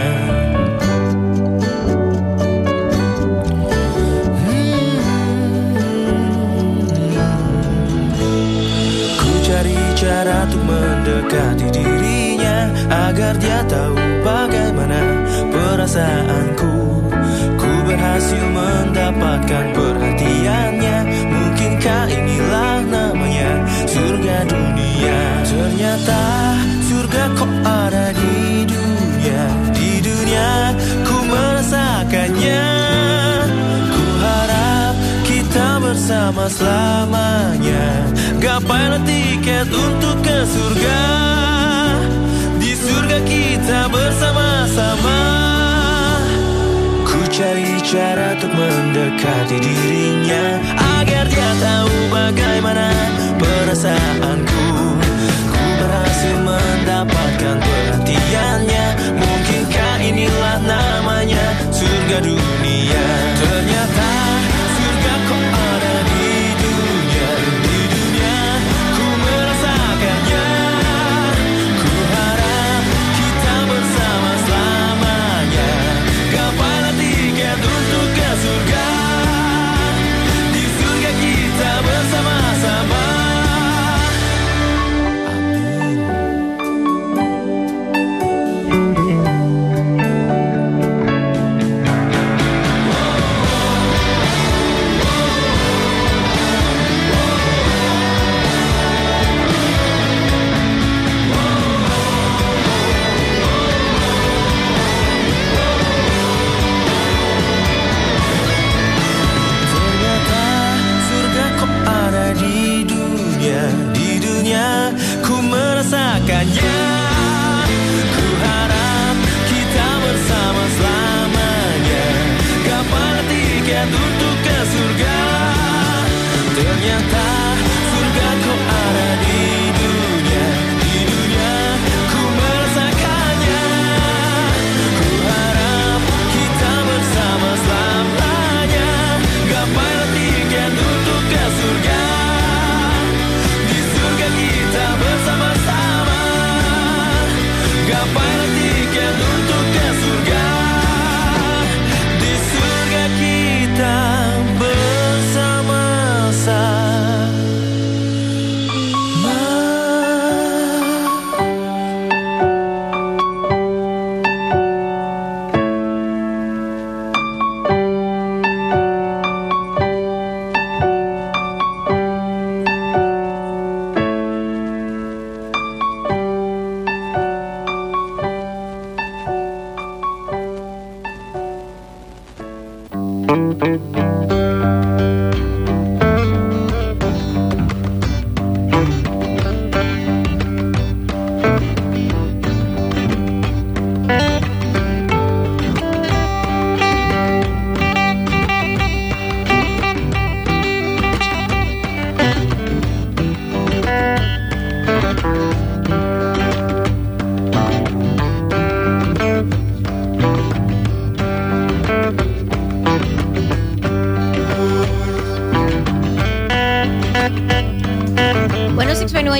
Ku cari cara untuk mendekati dirinya. Agar dia tahu bagaimana perasaanku. Ku berhasil mendapatkan perhatiannya. Mungkinkah inilah namanya surga dunia? Ternyata surga kok ada di dunia. Di dunia ku merasakannya. Ku harap kita bersama selamanya. Gapailah tiket untuk ke surga. Di surga kita bersama-sama cari cara untuk mendekati dirinya Agar dia tahu bagaimana perasaanku. Ku berhasil mendapatkan perhatiannya. Mungkinkah inilah namanya surga dunia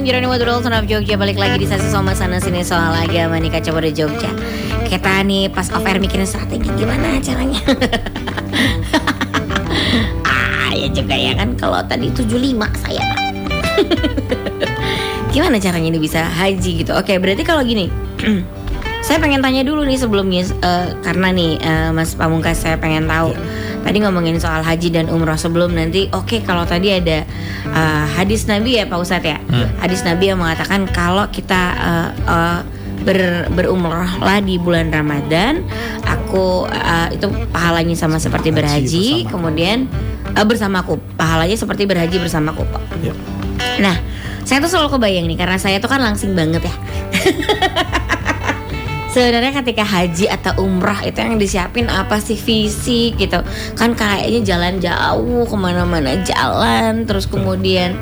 106.1 Jeronimo Dudul Son of Jogja Balik lagi di sesi Soma Sana Sini Soal Agama nih Kaca Pada Jogja. Kita nih pas off air mikirin strategi Gimana caranya? Ah ya juga ya kan Kalau tadi 75 saya Gimana caranya ini bisa haji gitu? Oke berarti kalau gini Saya pengen tanya dulu nih sebelumnya eh, Karena nih eh, Mas Pamungkas saya pengen tahu Tadi ngomongin soal haji dan umroh sebelum nanti Oke kalau tadi ada eh, hadis Nabi ya Pak Ustadz ya Hadis Nabi yang mengatakan kalau kita eh, eh, ber, berumrahlah di bulan Ramadan Aku eh, itu pahalanya sama seperti Haji berhaji bersama. Kemudian eh, bersamaku Pahalanya seperti berhaji bersamaku Pak Ya. Nah, saya tuh selalu kebayang nih karena saya tuh kan langsing banget ya. Sebenarnya ketika haji atau umrah itu yang disiapin apa sih? Fisik gitu. Kan kayaknya jalan jauh ke mana-mana jalan Terus kemudian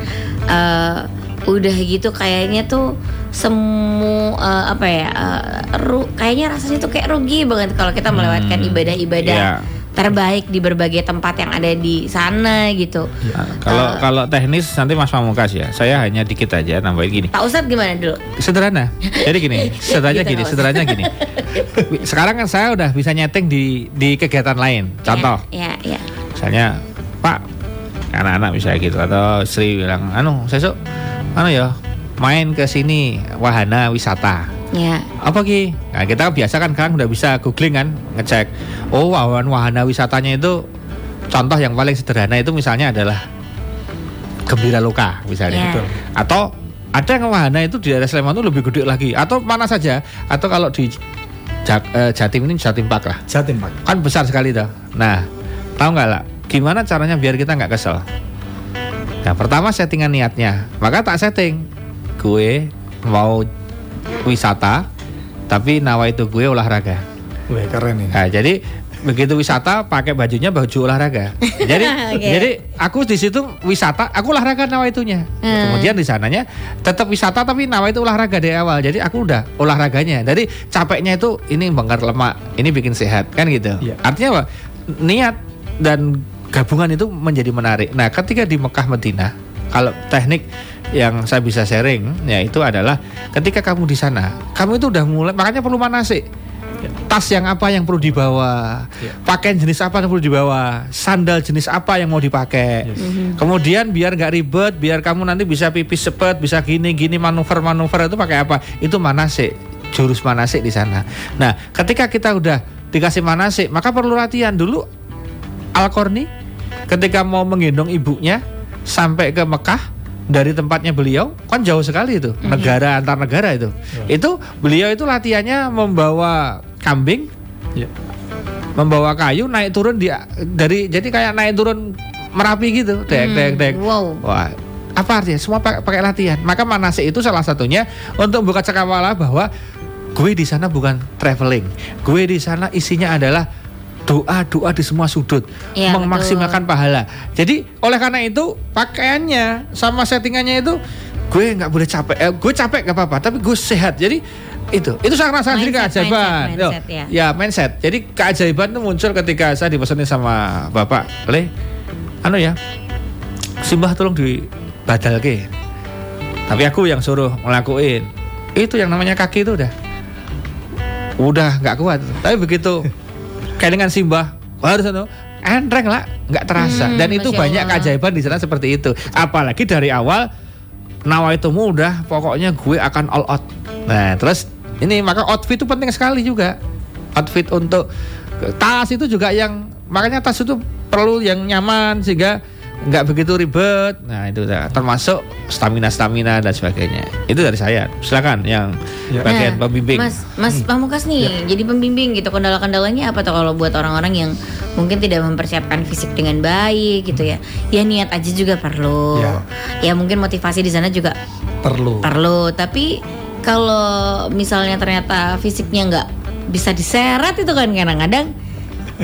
eh, udah gitu kayaknya tuh semu eh, apa ya eh, ru- Kayaknya rasanya tuh kayak rugi banget kalau kita melewatkan Hmm, ibadah-ibadah iya. Terbaik di berbagai tempat yang ada di sana gitu Nah, kalau Eh, kalau teknis nanti Mas Pamungkas ya. Saya hanya dikit aja nambahin gini. Pak Ustadz gimana dulu? Sederhana. Jadi gini, sederhananya Gitu, gini, sederhananya gini. Sekarang kan saya udah bisa nyeting di di kegiatan lain. Contoh, Ya, ya. misalnya Pak anak-anak bisa gitu atau Sri bilang, anu sesuk anu ya main ke sini wahana wisata. Ya. Apa ki? Nah, kita biasa kan sekarang udah bisa googling kan, ngecek. Oh, wahana wahana wisatanya itu contoh yang paling sederhana itu misalnya adalah Gembira Loka misalnya. Ya. Betul. Atau ada yang wahana itu di daerah Sleman itu lebih gede lagi atau mana saja atau kalau di Ja- eh, Jatim ini Jatim Park lah Jatim Pak. kan besar sekali tuh. Nah, tahu nggak lah? Gimana caranya biar kita nggak kesel? Nah, pertama settingan niatnya. Maka tak setting. Gue mau wisata, tapi nawa itu gue olahraga. Wih keren ini. Nah, jadi begitu wisata pakai bajunya baju olahraga. Jadi Oke. jadi aku di situ wisata, aku olahraga nawa itunya. Hmm. Kemudian di sananya tetap wisata tapi nawa itu olahraga dari awal. Jadi aku udah olahraganya. Jadi capeknya itu ini bongkar lemak, ini bikin sehat kan gitu. Iya. Artinya apa? Niat dan gabungan itu menjadi menarik. Nah, ketika di Mekah Medina, kalau teknik yang saya bisa sharing ya itu adalah ketika kamu di sana, kamu itu udah mulai makanya perlu manasik tas yang apa yang perlu dibawa, Ya. pakaian jenis apa yang perlu dibawa, sandal jenis apa yang mau dipakai. Kemudian biar nggak ribet, biar kamu nanti bisa pipis cepet, bisa gini gini manuver-manuver itu pakai apa? Itu manasik, jurus manasik di sana. Nah, ketika kita udah dikasih manasik, maka perlu latihan dulu. Al-Qarni ketika mau menggendong ibunya sampai ke Mekah dari tempatnya beliau kan jauh sekali itu negara antar negara itu. Itu beliau itu latihannya membawa kambing Ya. membawa kayu naik turun di dari jadi kayak naik turun merapi gitu dek dek dek. Wow. wah apa artinya? Semua pakai, pakai latihan. Maka manasik itu salah satunya untuk buka cakrawala bahwa gue di sana bukan traveling. Gue di sana isinya adalah doa doa di semua sudut Iya, memaksimalkan pahala. Jadi oleh karena itu pakaiannya sama settingannya itu gue nggak boleh capek. Eh, gue capek gak apa-apa tapi gue sehat. Jadi itu. Itu saya jadi Mindset, keajaiban. mindset, mindset, ya. ya mindset. Jadi keajaiban itu muncul ketika saya dipesenin sama bapak. Le anu ya simbah tolong di badal ke tapi aku yang suruh ngelakuin. Itu yang namanya kaki itu udah. Udah nggak kuat. Tapi begitu kayak dengan simbah harus entreng lah nggak terasa. Hmm, dan itu banyak Allah. keajaiban di sana seperti itu. Apalagi dari awal nawa itu mudah pokoknya gue akan all out. Nah terus ini maka outfit itu penting sekali juga. Outfit untuk tas itu juga yang makanya tas itu perlu yang nyaman sehingga nggak begitu ribet nah itu dah. termasuk stamina stamina dan sebagainya itu dari saya silakan yang Ya. bagian Nah, pembimbing Mas, Mas Pamungkas nih, jadi pembimbing gitu. Kendala-kendalanya apa tuh kalau buat orang-orang yang mungkin tidak mempersiapkan fisik dengan baik gitu ya? Ya niat aja juga perlu. Ya. Ya, mungkin motivasi di sana juga Perlu. perlu. Tapi kalau misalnya ternyata fisiknya nggak bisa diseret itu kan kadang-kadang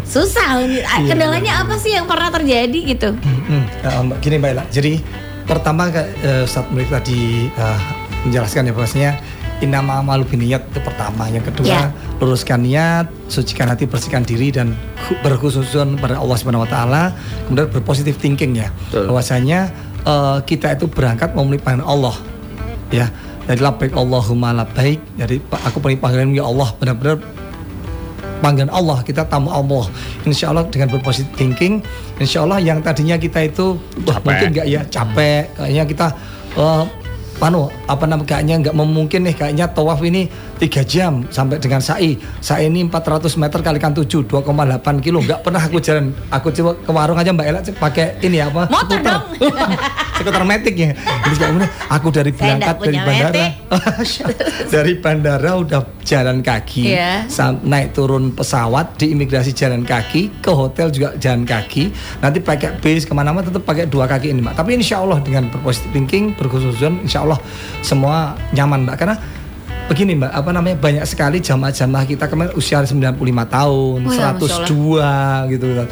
susah. Kendalanya apa sih yang pernah terjadi gitu? Hmm, Mbak, gini Mbak Ella. Jadi pertama eh, saat mereka tadi eh, menjelaskan ya bahwasanya inama malu biniyat itu pertama. Yang kedua Ya. luruskan niat, sucikan hati, bersihkan diri dan khu- berkhususun pada Allah Subhanahu Wa Taala. Kemudian berpositif thinking ya. Betul. Bahwasanya eh, kita itu berangkat memenuhi panggilan Allah ya jadi labbaik Allahumma labbaik jadi Pak, aku penuhi panggilan ya Allah benar-benar panggilan Allah kita tamu Allah. Insya Allah dengan berpositif thinking Insya Allah yang tadinya kita itu wah, Capek. mungkin nggak ya capek. Kayaknya kita eh, panu apa namanya kayaknya nggak memungkin nih kayaknya tawaf ini tiga jam sampai dengan sa'i. Sa'i ini 400 meter kalikan 7 2,8 kilo. Nggak pernah aku jalan aku coba ke warung aja mbak Ella pakai ini apa Motor dong. skuter metik ya. Terus kayak aku dari berangkat dari bandara. Dari bandara udah jalan kaki sam- naik turun pesawat di imigrasi jalan kaki ke hotel juga jalan kaki. Nanti pakai bis ke mana-mana tetap pakai dua kaki ini mbak. Tapi insya Allah dengan berpositif thinking berkhususan insya Allah semua nyaman mbak. Karena begini mbak apa namanya banyak sekali jamaah-jamaah kita kemarin usia 95 tahun Oh ya, Masya 102 gitu kan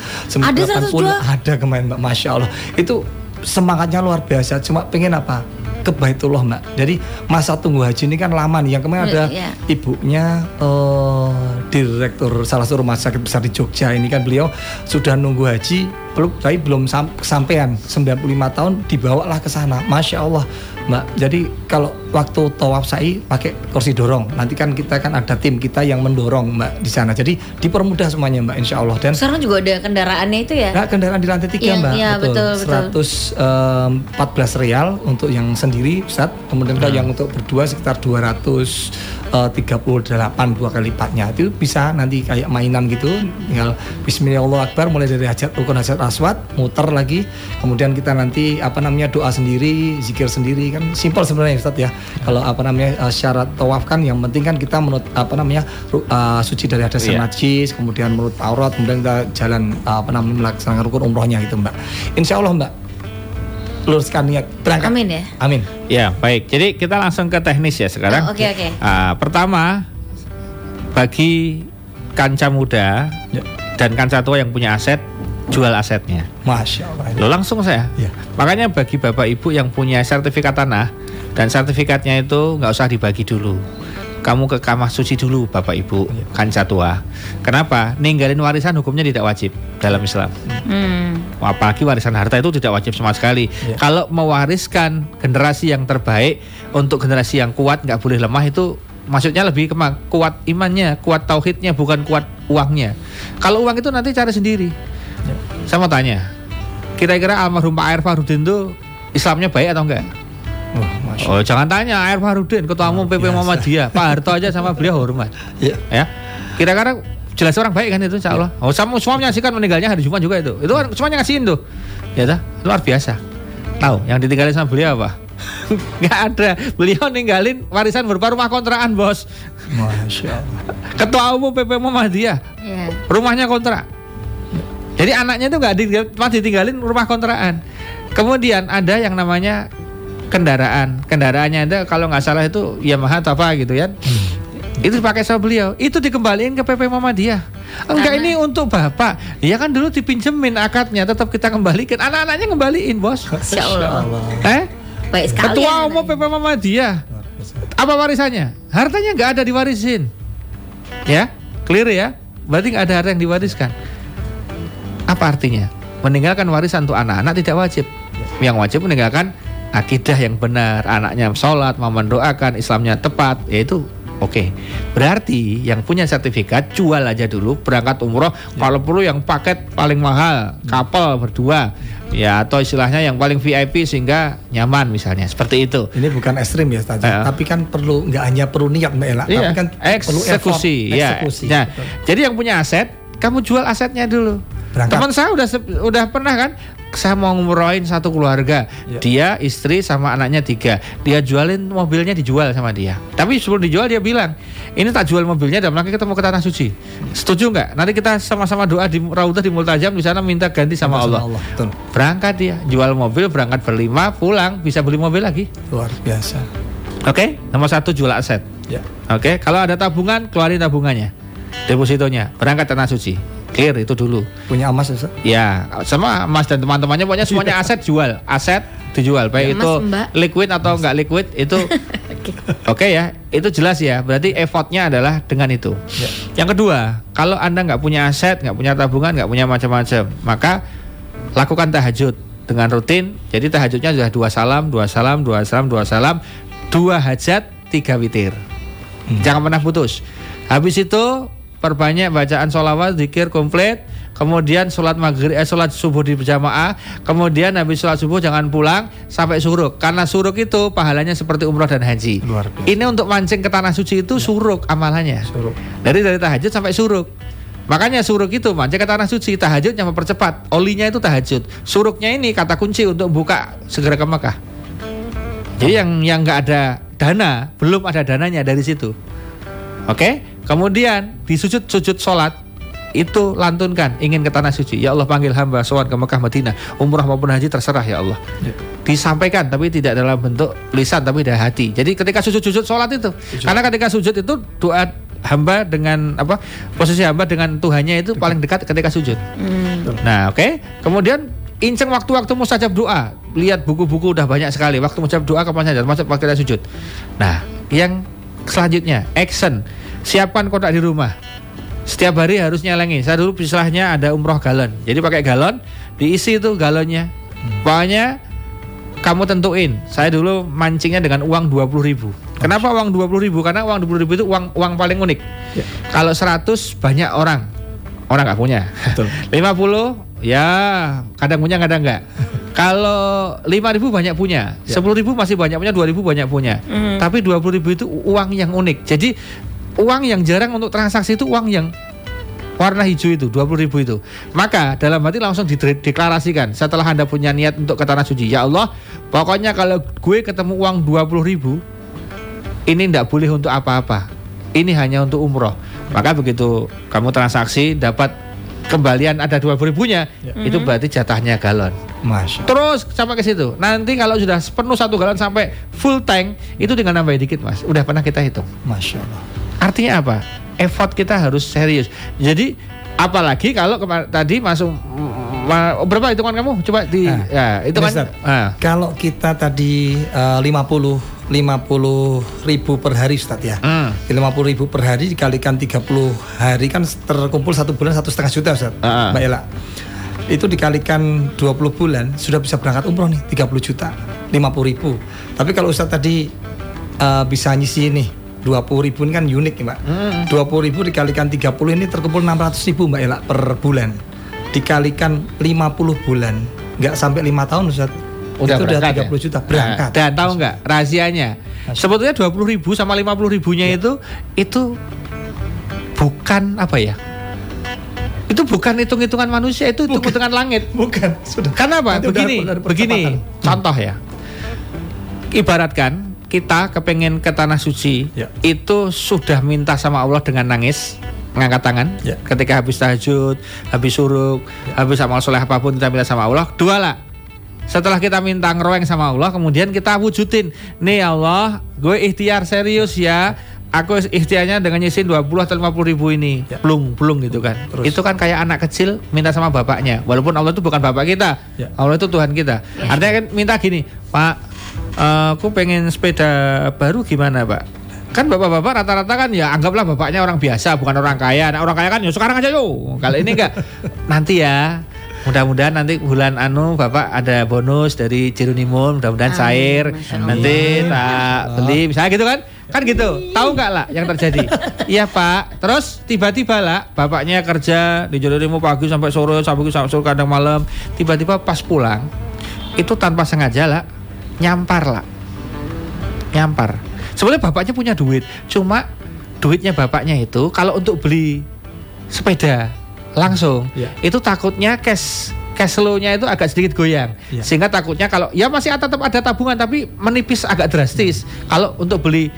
Ada 80 ada kemarin mbak masya Allah. Itu semangatnya luar biasa cuma pengen apa? Ke Baitullah mbak. Jadi masa tunggu haji ini kan lama nih yang kemarin ada Iya. ibunya eh, direktur salah satu rumah sakit besar di Jogja ini kan beliau sudah nunggu haji belum tapi belum sam kesampaian. 95 tahun dibawalah ke sana. Masya Allah Mbak. Jadi kalau waktu tawaf sa'i pakai kursi dorong nanti kan kita kan ada tim kita yang mendorong Mbak di sana jadi dipermudah semuanya Mbak Insya Allah dan Sekarang juga ada kendaraannya itu ya. Nah, kendaraan di lantai tiga mbak, iya, betul, betul. 114 real untuk yang sendiri, Ustaz. Kemudian kalau yang untuk berdua sekitar 238 dua kali lipatnya. Itu bisa nanti kayak mainan gitu. Tinggal Bismillahirrahmanirrahim mulai dari hajat rukun hajat aswad, muter lagi. Kemudian kita nanti apa namanya doa sendiri, zikir sendiri kan simpel sebenarnya Ustaz ya. Kalau apa namanya eh, syarat tawaf kan yang penting kan kita menurut apa namanya eh, suci dari hadas Iya. najis, kemudian menurut aurat, kemudian kita jalan uh, apa namanya melaksanakan rukun umrohnya gitu mbak. Insya Allah mbak luruskan niat berangkat. Amin ya. Amin. Ya, baik. Jadi kita langsung ke teknis ya sekarang. Oh, oke, oke. Ah, pertama, bagi kanca muda Ya. dan kanca tua yang punya aset, jual asetnya. Masya Allah. Lo langsung saya. Ya. Makanya bagi bapak ibu yang punya sertifikat tanah dan sertifikatnya itu nggak usah dibagi dulu. Kamu ke kamar suci dulu bapak ibu Iya. kanca tua. Kenapa? Ninggalin warisan hukumnya tidak wajib dalam Islam. Hmm. Apalagi warisan harta itu tidak wajib sama sekali. Iya. Kalau mewariskan generasi yang terbaik untuk generasi yang kuat nggak boleh lemah itu maksudnya lebih ke kuat imannya, kuat tauhidnya bukan kuat uangnya. Kalau uang itu nanti cari sendiri. Ya. Saya mau tanya, kira-kira almarhum Pak Air Farudin itu Islamnya baik atau enggak? Oh, Masya Oh jangan tanya Air Farudin, ketua umum PP biasa. Muhammadiyah, Pak Harto aja sama beliau hormat. Ya. Ya, kira-kira jelas orang baik kan itu Insya Allah. Oh sama semua menyaksikan meninggalnya hari Jumat juga itu. Itu kan semuanya ngasihin tuh. Ya dah, luar biasa. Tahu yang ditinggalin sama beliau apa? Nggak ada. Beliau ninggalin warisan berupa rumah kontrakan bos. Masya Allah. Ketua umum PP Muhammadiyah, Ya. rumahnya kontrak. Jadi anaknya itu nggak ditinggal, cuma ditinggalin rumah kontrakan. Kemudian ada yang namanya kendaraan. Kendaraannya ada kalau nggak salah itu Yamaha atau apa gitu ya. Itu dipakai sama beliau. Itu dikembaliin ke PP Muhammadiyah. Enggak Karena- ini untuk bapak. Ya kan dulu dipinjemin akadnya, tetap kita kembalikan. Anak-anaknya kembaliin bos. Masya Allah. Eh? Baik sekali. Ketua umum PP. Luar biasa. Apa warisannya? Hartanya nggak ada diwarisin. Ya, clear ya. Berarti nggak ada harta yang diwariskan. Apa artinya? Meninggalkan warisan untuk anak-anak tidak wajib. Yang wajib meninggalkan akidah yang benar, anaknya sholat, mau mendoakan, Islamnya tepat, yaitu oke. Berarti yang punya sertifikat jual aja dulu, berangkat umroh. Kalau perlu yang paket paling mahal, kapal berdua, ya atau istilahnya yang paling VIP sehingga nyaman misalnya, seperti itu. Ini bukan ekstrim ya Ustaz. Ya. Tapi kan perlu nggak hanya perlu niat Mbak Ella, Iya, tapi kan perlu effort, eksekusi, ya. eksekusi. Nah, Betul. jadi yang punya aset, kamu jual asetnya dulu. Berangkat. Teman saya udah udah pernah kan, saya mau ngumrohin satu keluarga, Ya. dia istri sama anaknya tiga, dia jualin mobilnya dijual sama dia. Tapi sebelum dijual dia bilang, ini tak jual mobilnya, dan lagi kita mau ke tanah suci. Setuju nggak? Nanti kita sama-sama doa di Raudah di Multajam di sana minta ganti sama Allah. Betul. Berangkat dia, jual mobil, berangkat berlima, pulang bisa beli mobil lagi. Luar biasa. Oke, nomor satu jual aset. Ya. Oke, kalau ada tabungan, keluarin tabungannya. Depositonya, berangkat tanah suci. Clear itu dulu. Punya emas Ustaz. Ya, sama Mas dan teman-temannya pokoknya semuanya aset jual. Aset dijual, baik Ya, Mas, itu Mbak. liquid atau enggak liquid itu Oke ya, itu jelas ya. Berarti effortnya adalah dengan itu. Ya. Yang kedua, kalau anda nggak punya aset, nggak punya tabungan, nggak punya macam-macam, maka lakukan tahajud. dengan rutin. Jadi tahajudnya sudah dua salam, dua salam, dua salam, dua salam, dua hajat, tiga witir. Jangan pernah putus. Habis itu perbanyak bacaan sholawat, zikir komplit. Kemudian sholat maghrib, eh, sholat subuh di berjamaah. Kemudian habis sholat subuh jangan pulang sampai suruk. Karena suruk itu pahalanya seperti umroh dan haji. Luar biasa. Ini untuk mancing ke tanah suci itu suruk amalannya. Suruk. Dari dari tahajud sampai suruk. Makanya suruk itu mancing ke tanah suci, tahajudnya mempercepat. Olinya itu tahajud. Suruknya ini kata kunci untuk buka segera ke Mekah. Jadi yang yang nggak ada dana, belum ada dananya dari situ. Oke, kemudian di sujud sujud sholat itu lantunkan ingin ke tanah suci. Ya Allah panggil hamba sowan ke Mekah Madinah, umrah maupun haji terserah ya Allah. Disampaikan tapi tidak dalam bentuk lisan tapi dari hati. Jadi ketika sujud-sujud sholat itu, karena ketika sujud itu doa hamba dengan apa posisi hamba dengan Tuhannya itu paling dekat ketika sujud. Nah, oke. Kemudian inceng waktu-waktu mustajab doa. Lihat buku-buku udah banyak sekali. Waktu mustajab doa kapan saja, termasuk waktu kita sujud. Nah, yang selanjutnya action. Siapkan kotak di rumah. Setiap hari harus nyelengin. Saya dulu istilahnya ada umroh galon. Jadi pakai galon, diisi itu galonnya. Pokoknya kamu tentuin. Saya dulu mancingnya dengan uang 20.000 ribu. Kenapa uang 20.000 ribu? Karena uang 20.000 ribu itu uang uang paling unik. Ya. Kalau 100 banyak orang, orang nggak punya. Betul. 50 ya kadang punya kadang nggak. Kalau 5.000 banyak punya, Ya. 10.000 masih banyak punya, 2.000 banyak punya. Tapi 20.000 itu uang yang unik. Jadi uang yang jarang untuk transaksi itu uang yang warna hijau itu 20 ribu itu. Maka dalam hati langsung dideklarasikan setelah anda punya niat untuk ke tanah suci. Ya Allah pokoknya kalau gue ketemu uang 20 ribu ini tidak boleh untuk apa-apa. Ini hanya untuk umroh. Maka begitu kamu transaksi dapat kembalian ada 20 ribunya itu berarti jatahnya galon. Masya. terus sampai ke situ. Nanti kalau sudah penuh satu galon sampai full tank itu tinggal nambah dikit mas. Udah pernah kita hitung? Masya Allah. Artinya apa? Effort kita harus serius. Jadi apalagi kalau tadi masuk ma- berapa hitungan kamu? Coba di Nah, ya, hitungan. Ini, Ustaz. Ah. Kalau kita tadi eh, 50 50 ribu per hari Ustaz ya. Hmm. 50 ribu per hari dikalikan 30 hari kan terkumpul satu bulan satu setengah juta Ustaz. Ah. Mbak Ella. Itu dikalikan 20 bulan sudah bisa berangkat umroh nih 30 juta 50 ribu. Tapi kalau Ustaz tadi eh, bisa nyisi nih 20 ribu ini kan unik nih Mbak. Hmm. 20 ribu dikalikan 30 ini terkumpul 600 ribu Mbak Ella per bulan. Dikalikan 50 bulan nggak sampai lima tahun Ustaz. Udah itu udah berangkat 30 ya? juta berangkat. Nah, dan tahu nggak rahasianya? Sebetulnya 20 ribu sama 50 ribunya Ya. itu itu bukan apa ya? Itu bukan hitung-hitungan manusia, itu hitung-hitungan langit. Bukan, sudah. Karena apa? Nanti udah- begini, udah ada begini. percepatan. Contoh ya. Ibaratkan kita kepengen ke tanah suci, Ya. itu sudah minta sama Allah dengan nangis, mengangkat tangan. Ya. Ketika habis tahajud, habis suruk, habis amal soleh apa pun kita minta sama Allah. Dua lah. Setelah kita minta ngeroeng sama Allah, kemudian kita wujudin. Nih Allah, gue ikhtiar serius ya. Aku ikhtiarnya dengan nyisin 20 atau 50 ribu ini. Ya. Blung, blung gitu kan. Terus. Itu kan kayak anak kecil minta sama bapaknya. Walaupun Allah itu bukan bapak kita. Ya. Allah itu Tuhan kita. Artinya kan minta gini, Pak, eh, aku pengen sepeda baru gimana, Pak? Kan bapak-bapak rata-rata kan ya anggaplah bapaknya orang biasa, bukan orang kaya. Nah, orang kaya kan ya sekarang aja yo. Kalau ini enggak, nanti ya. Mudah-mudahan nanti bulan anu Bapak ada bonus dari Jerunimun, mudah-mudahan cair. Nanti tak beli, misalnya gitu kan? Kan gitu. Tahu nggak lah yang terjadi? Iya Pak. Terus tiba-tiba lah bapaknya kerja di Jerunimun pagi sampai sore, sampai sore kadang malam. Tiba-tiba pas pulang itu tanpa sengaja lah nyampar lah. Nyampar. Sebenarnya bapaknya punya duit cuma duitnya bapaknya itu kalau untuk beli sepeda langsung Ya. itu takutnya cash cash flow-nya itu agak sedikit goyang. Ya. sehingga takutnya kalau ya masih tetap ada tabungan tapi menipis agak drastis. Kalau untuk beli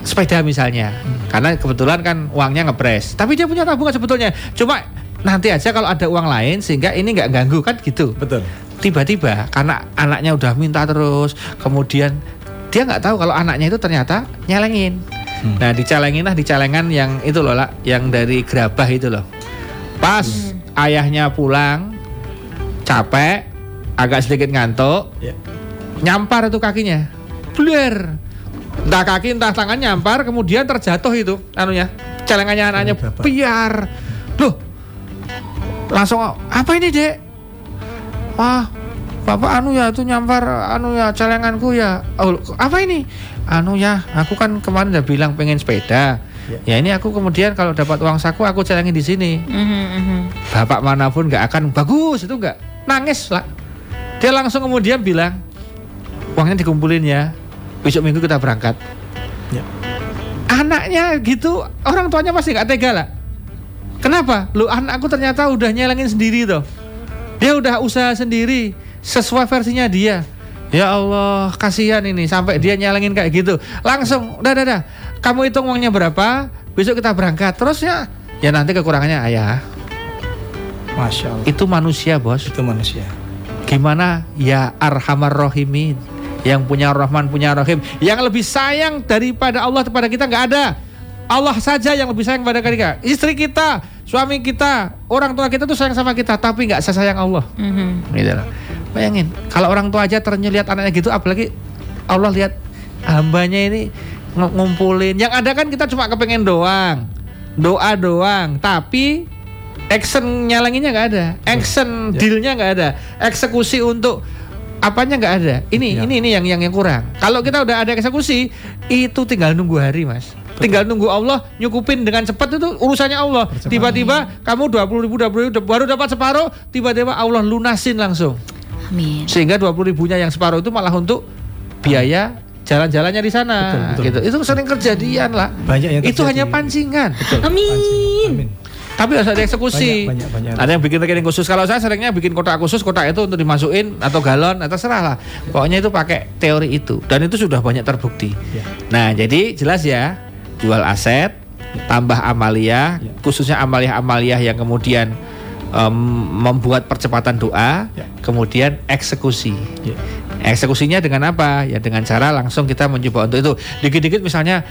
sepeda misalnya karena kebetulan kan uangnya ngepres. Tapi dia punya tabungan sebetulnya. Cuma nanti aja kalau ada uang lain sehingga ini nggak ganggu kan gitu. Betul. Tiba-tiba karena anaknya udah minta terus kemudian dia nggak tahu kalau anaknya itu ternyata nyelengin. Nah dicelengin lah dicelengan yang itu loh lah yang dari gerabah itu loh. Pas ayahnya pulang capek agak sedikit ngantuk Ya. nyampar itu kakinya. Bler! Entah kaki entah tangan nyampar kemudian terjatuh itu anunya. Celengannya anaknya biar. Loh langsung apa ini dek wah Bapak anu ya itu nyampar anu ya celenganku ya. Oh, apa ini? Anu ya, aku kan kemarin udah bilang pengen sepeda. Ya ini aku kemudian kalau dapat uang saku aku celengin di sini. Mhm, mhm. Bapak mana pun nggak akan bagus itu nggak nangis lah. Dia langsung kemudian bilang uangnya dikumpulin ya. Besok minggu kita berangkat. Ya. Anaknya gitu orang tuanya pasti nggak tega lah. Kenapa? Lu anakku ternyata udah nyelengin sendiri tuh. Dia udah usaha sendiri sesuai versinya dia. Ya Allah, kasihan ini sampai dia nyelengin kayak gitu. Langsung, dah dah dah. Kamu hitung uangnya berapa? Besok kita berangkat. Terus ya, ya nanti kekurangannya ayah. Masya Allah. Itu manusia, Bos. Itu manusia. Gimana ya arhamar rohimin yang punya rahman punya rahim yang lebih sayang daripada Allah kepada kita nggak ada Allah saja yang lebih sayang pada kita. Istri kita suami kita orang tua kita tuh sayang sama kita tapi nggak sesayang Allah. Mhm. gitu loh. bayangin kalau orang tua aja ternyata lihat anaknya gitu apalagi Allah lihat hambanya ini ng- ngumpulin. Yang ada kan kita cuma kepengen doang. Doa doang tapi action nyalanginnya nggak ada. Action Ya. dealnya nggak ada. Eksekusi untuk apanya nggak ada. Ini Ya. ini ini yang yang yang kurang. Kalau kita udah ada eksekusi itu tinggal nunggu hari mas tinggal nunggu Allah nyukupin dengan cepat itu urusannya Allah. Tiba-tiba kamu 20 ribu, 20 ribu baru dapat separuh tiba-tiba Allah lunasin langsung. Amin. sehingga 20 ribunya yang separuh itu malah untuk biaya jalan-jalannya di sana. Betul, betul. gitu. itu sering kejadian lah. Banyak yang itu hanya pancingan. Amin. Amin. tapi harus ada eksekusi. Banyak, banyak, banyak. ada yang bikin rekening khusus. Kalau saya seringnya bikin kotak khusus kotak itu untuk dimasukin atau galon atau serah lah. Pokoknya itu pakai teori itu. Dan itu sudah banyak terbukti. Ya. nah jadi jelas ya jual aset tambah amalia Ya. khususnya amalia-amalia yang kemudian em, membuat percepatan doa Ya. kemudian eksekusi Ya. Eksekusinya dengan apa? Ya dengan cara langsung kita mencoba untuk itu. Dikit-dikit misalnya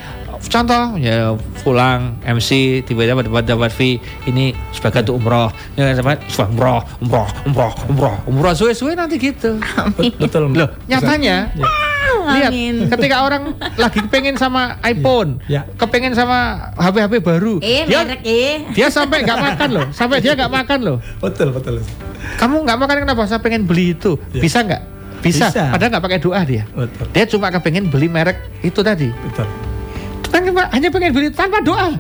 contoh ya pulang MC tiba-tiba dapat dapat fee ini sebagai untuk umroh. Ya dapat sebagai umroh, umroh, umroh, umroh, umroh suwe-suwe nanti gitu. Bet- Betul. Loh, nyatanya Ya. lihat Amin. ketika orang lagi pengen sama iPhone, Ya. kepengen sama HP-HP baru, Eh, dia merek eh. dia sampai nggak makan loh, sampai dia nggak makan loh. Betul, betul. Kamu nggak makan kenapa? Saya pengen beli itu, Ya. bisa nggak? Bisa. Bisa. Padahal nggak pakai doa dia. Betul. Dia cuma kepengen beli merek itu tadi. Betul. Hanya pengen beli tanpa doa.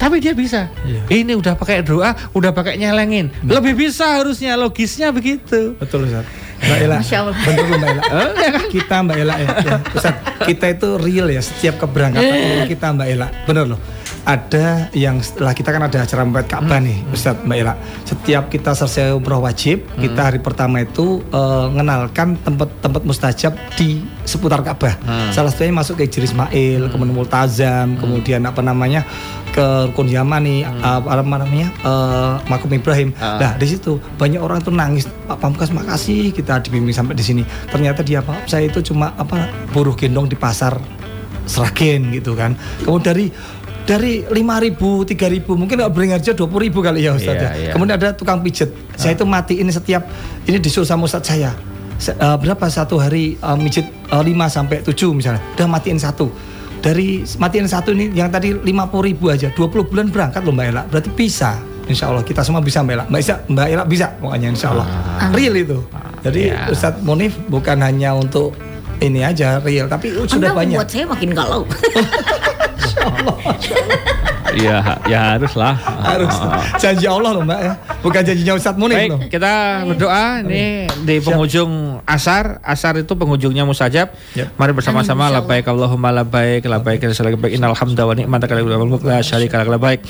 Tapi dia bisa. Iya. Ini udah pakai doa, udah pakai nyelengin. Lebih bisa harusnya logisnya begitu. Betul Ustaz. Mbak Ela. Loh, Mbak Ela. Eh, ya kan? Kita Mbak Ela ya. ya. Ustaz, kita itu real ya setiap keberangkatan Eh. kita Mbak Ela. Bener loh. Ada yang setelah kita kan ada acara membuat Ka'bah Hmm. nih, Ustaz Mbak Ela. Setiap kita selesai umroh wajib, Hmm. kita hari pertama itu eh, mengenalkan tempat-tempat mustajab di seputar Ka'bah. Hmm. Salah satunya masuk ke Hijri Ismail, kemudian Multazam, kemudian apa namanya ke Rukun Yamani, apa namanya eh, Makum Ibrahim. Hmm. Ah. Nah di situ banyak orang tuh nangis Pak Pamkas makasih kita dibimbing sampai di sini. Ternyata dia Pak saya itu cuma apa buruh gendong di pasar Seragen gitu kan. Kemudian dari dari 5.000, 3.000 mungkin nggak Beringharjo 20.000 kali ya Ustaz Iya, ya. iya. Kemudian ada tukang pijet. Saya itu mati ini setiap ini disuruh sama Ustaz saya. Se- eh, berapa satu hari eh, mijit 5 sampai 7 misalnya. Udah matiin satu. Dari matiin satu ini yang tadi 50 ribu aja 20 bulan berangkat loh Mbak Ela berarti bisa Insya Allah kita semua bisa Mbak Ela Mbak, Isa, Mbak Ela bisa pokoknya Insya Allah real itu jadi Ya. Ustadz Monif bukan hanya untuk ini aja real tapi sudah Anda banyak membuat saya makin galau. Iya, ya haruslah. harus. Janji Allah loh Mbak ya. Bukan janjinya Ustadz loh Baik, kita berdoa. Ini di penghujung asar. Asar itu penghujungnya musajab. Yap. Mari bersama-sama Amin, labbaik Allahumma labbaik labbaik labbaik innal hamda wa ni'mata laka wal mulk la syarika lak labbaik.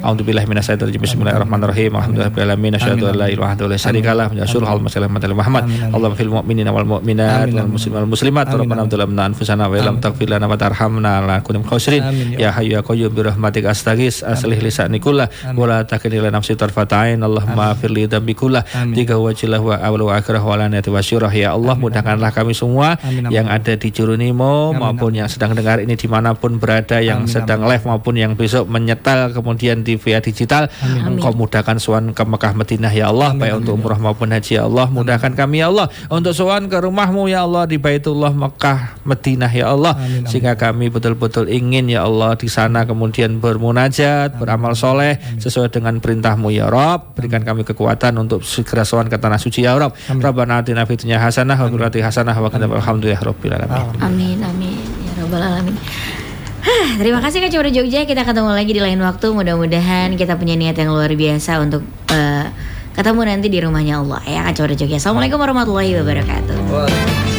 A'udzubillahi minasyaitonir rajim. Bismillahirrahmanirrahim. Alhamdulillahirabbil alamin. Asyhadu an la ilaha illallah wa la syarika lah. Wa asyhadu anna Muhammadan Muhammad. Allahumma fil mu'minina wal mu'minat wal muslimin wal muslimat. Rabbana amin. zalamna anfusana wa lam taghfir lana wa tarhamna minal khasirin. Amin, ya Ya hayyu ya qayyum bi rahmatika astaghis aslih lisani kullah wa la takilni ila nafsi tarfatain. Allahumma firli dambi kullah. Tiga wajilah wa awal wa akhirah wa lanati wa syurah ya Allah mudahkanlah kami semua Amin, amin. yang ada di Jurunimo Amin, maupun amin. yang sedang dengar ini di mana pun berada yang Amin, sedang live maupun yang besok menyetel kemudian di via digital. Amin. Engkau mudahkan suan ke Mekah Madinah ya Allah Amin, baik amin, untuk umrah maupun haji ya Allah mudahkan kami ya Allah. Untuk suan ke rumahmu ya Allah di Baitullah Mekah Madinah ya Allah. Amin, amin. sehingga kami betul-betul ingin ya Allah di sana kemudian bermunajat beramal soleh sesuai dengan perintahmu ya Rob. Berikan berikan kami kekuatan untuk segera sowan ke tanah suci ya Rabb. Rabbana atina fid dunya hasanah wa fil akhirati hasanah wa qina alhamdulillah rabbil alamin. Amin amin ya robbal alamin. Hah, terima kasih Kak Cibra Jogja. Kita ketemu lagi di lain waktu. Mudah-mudahan kita punya niat yang luar biasa untuk eh, ketemu nanti di rumahnya Allah ya Kak Cibra Jogja. Assalamualaikum warahmatullahi wabarakatuh. Geronimo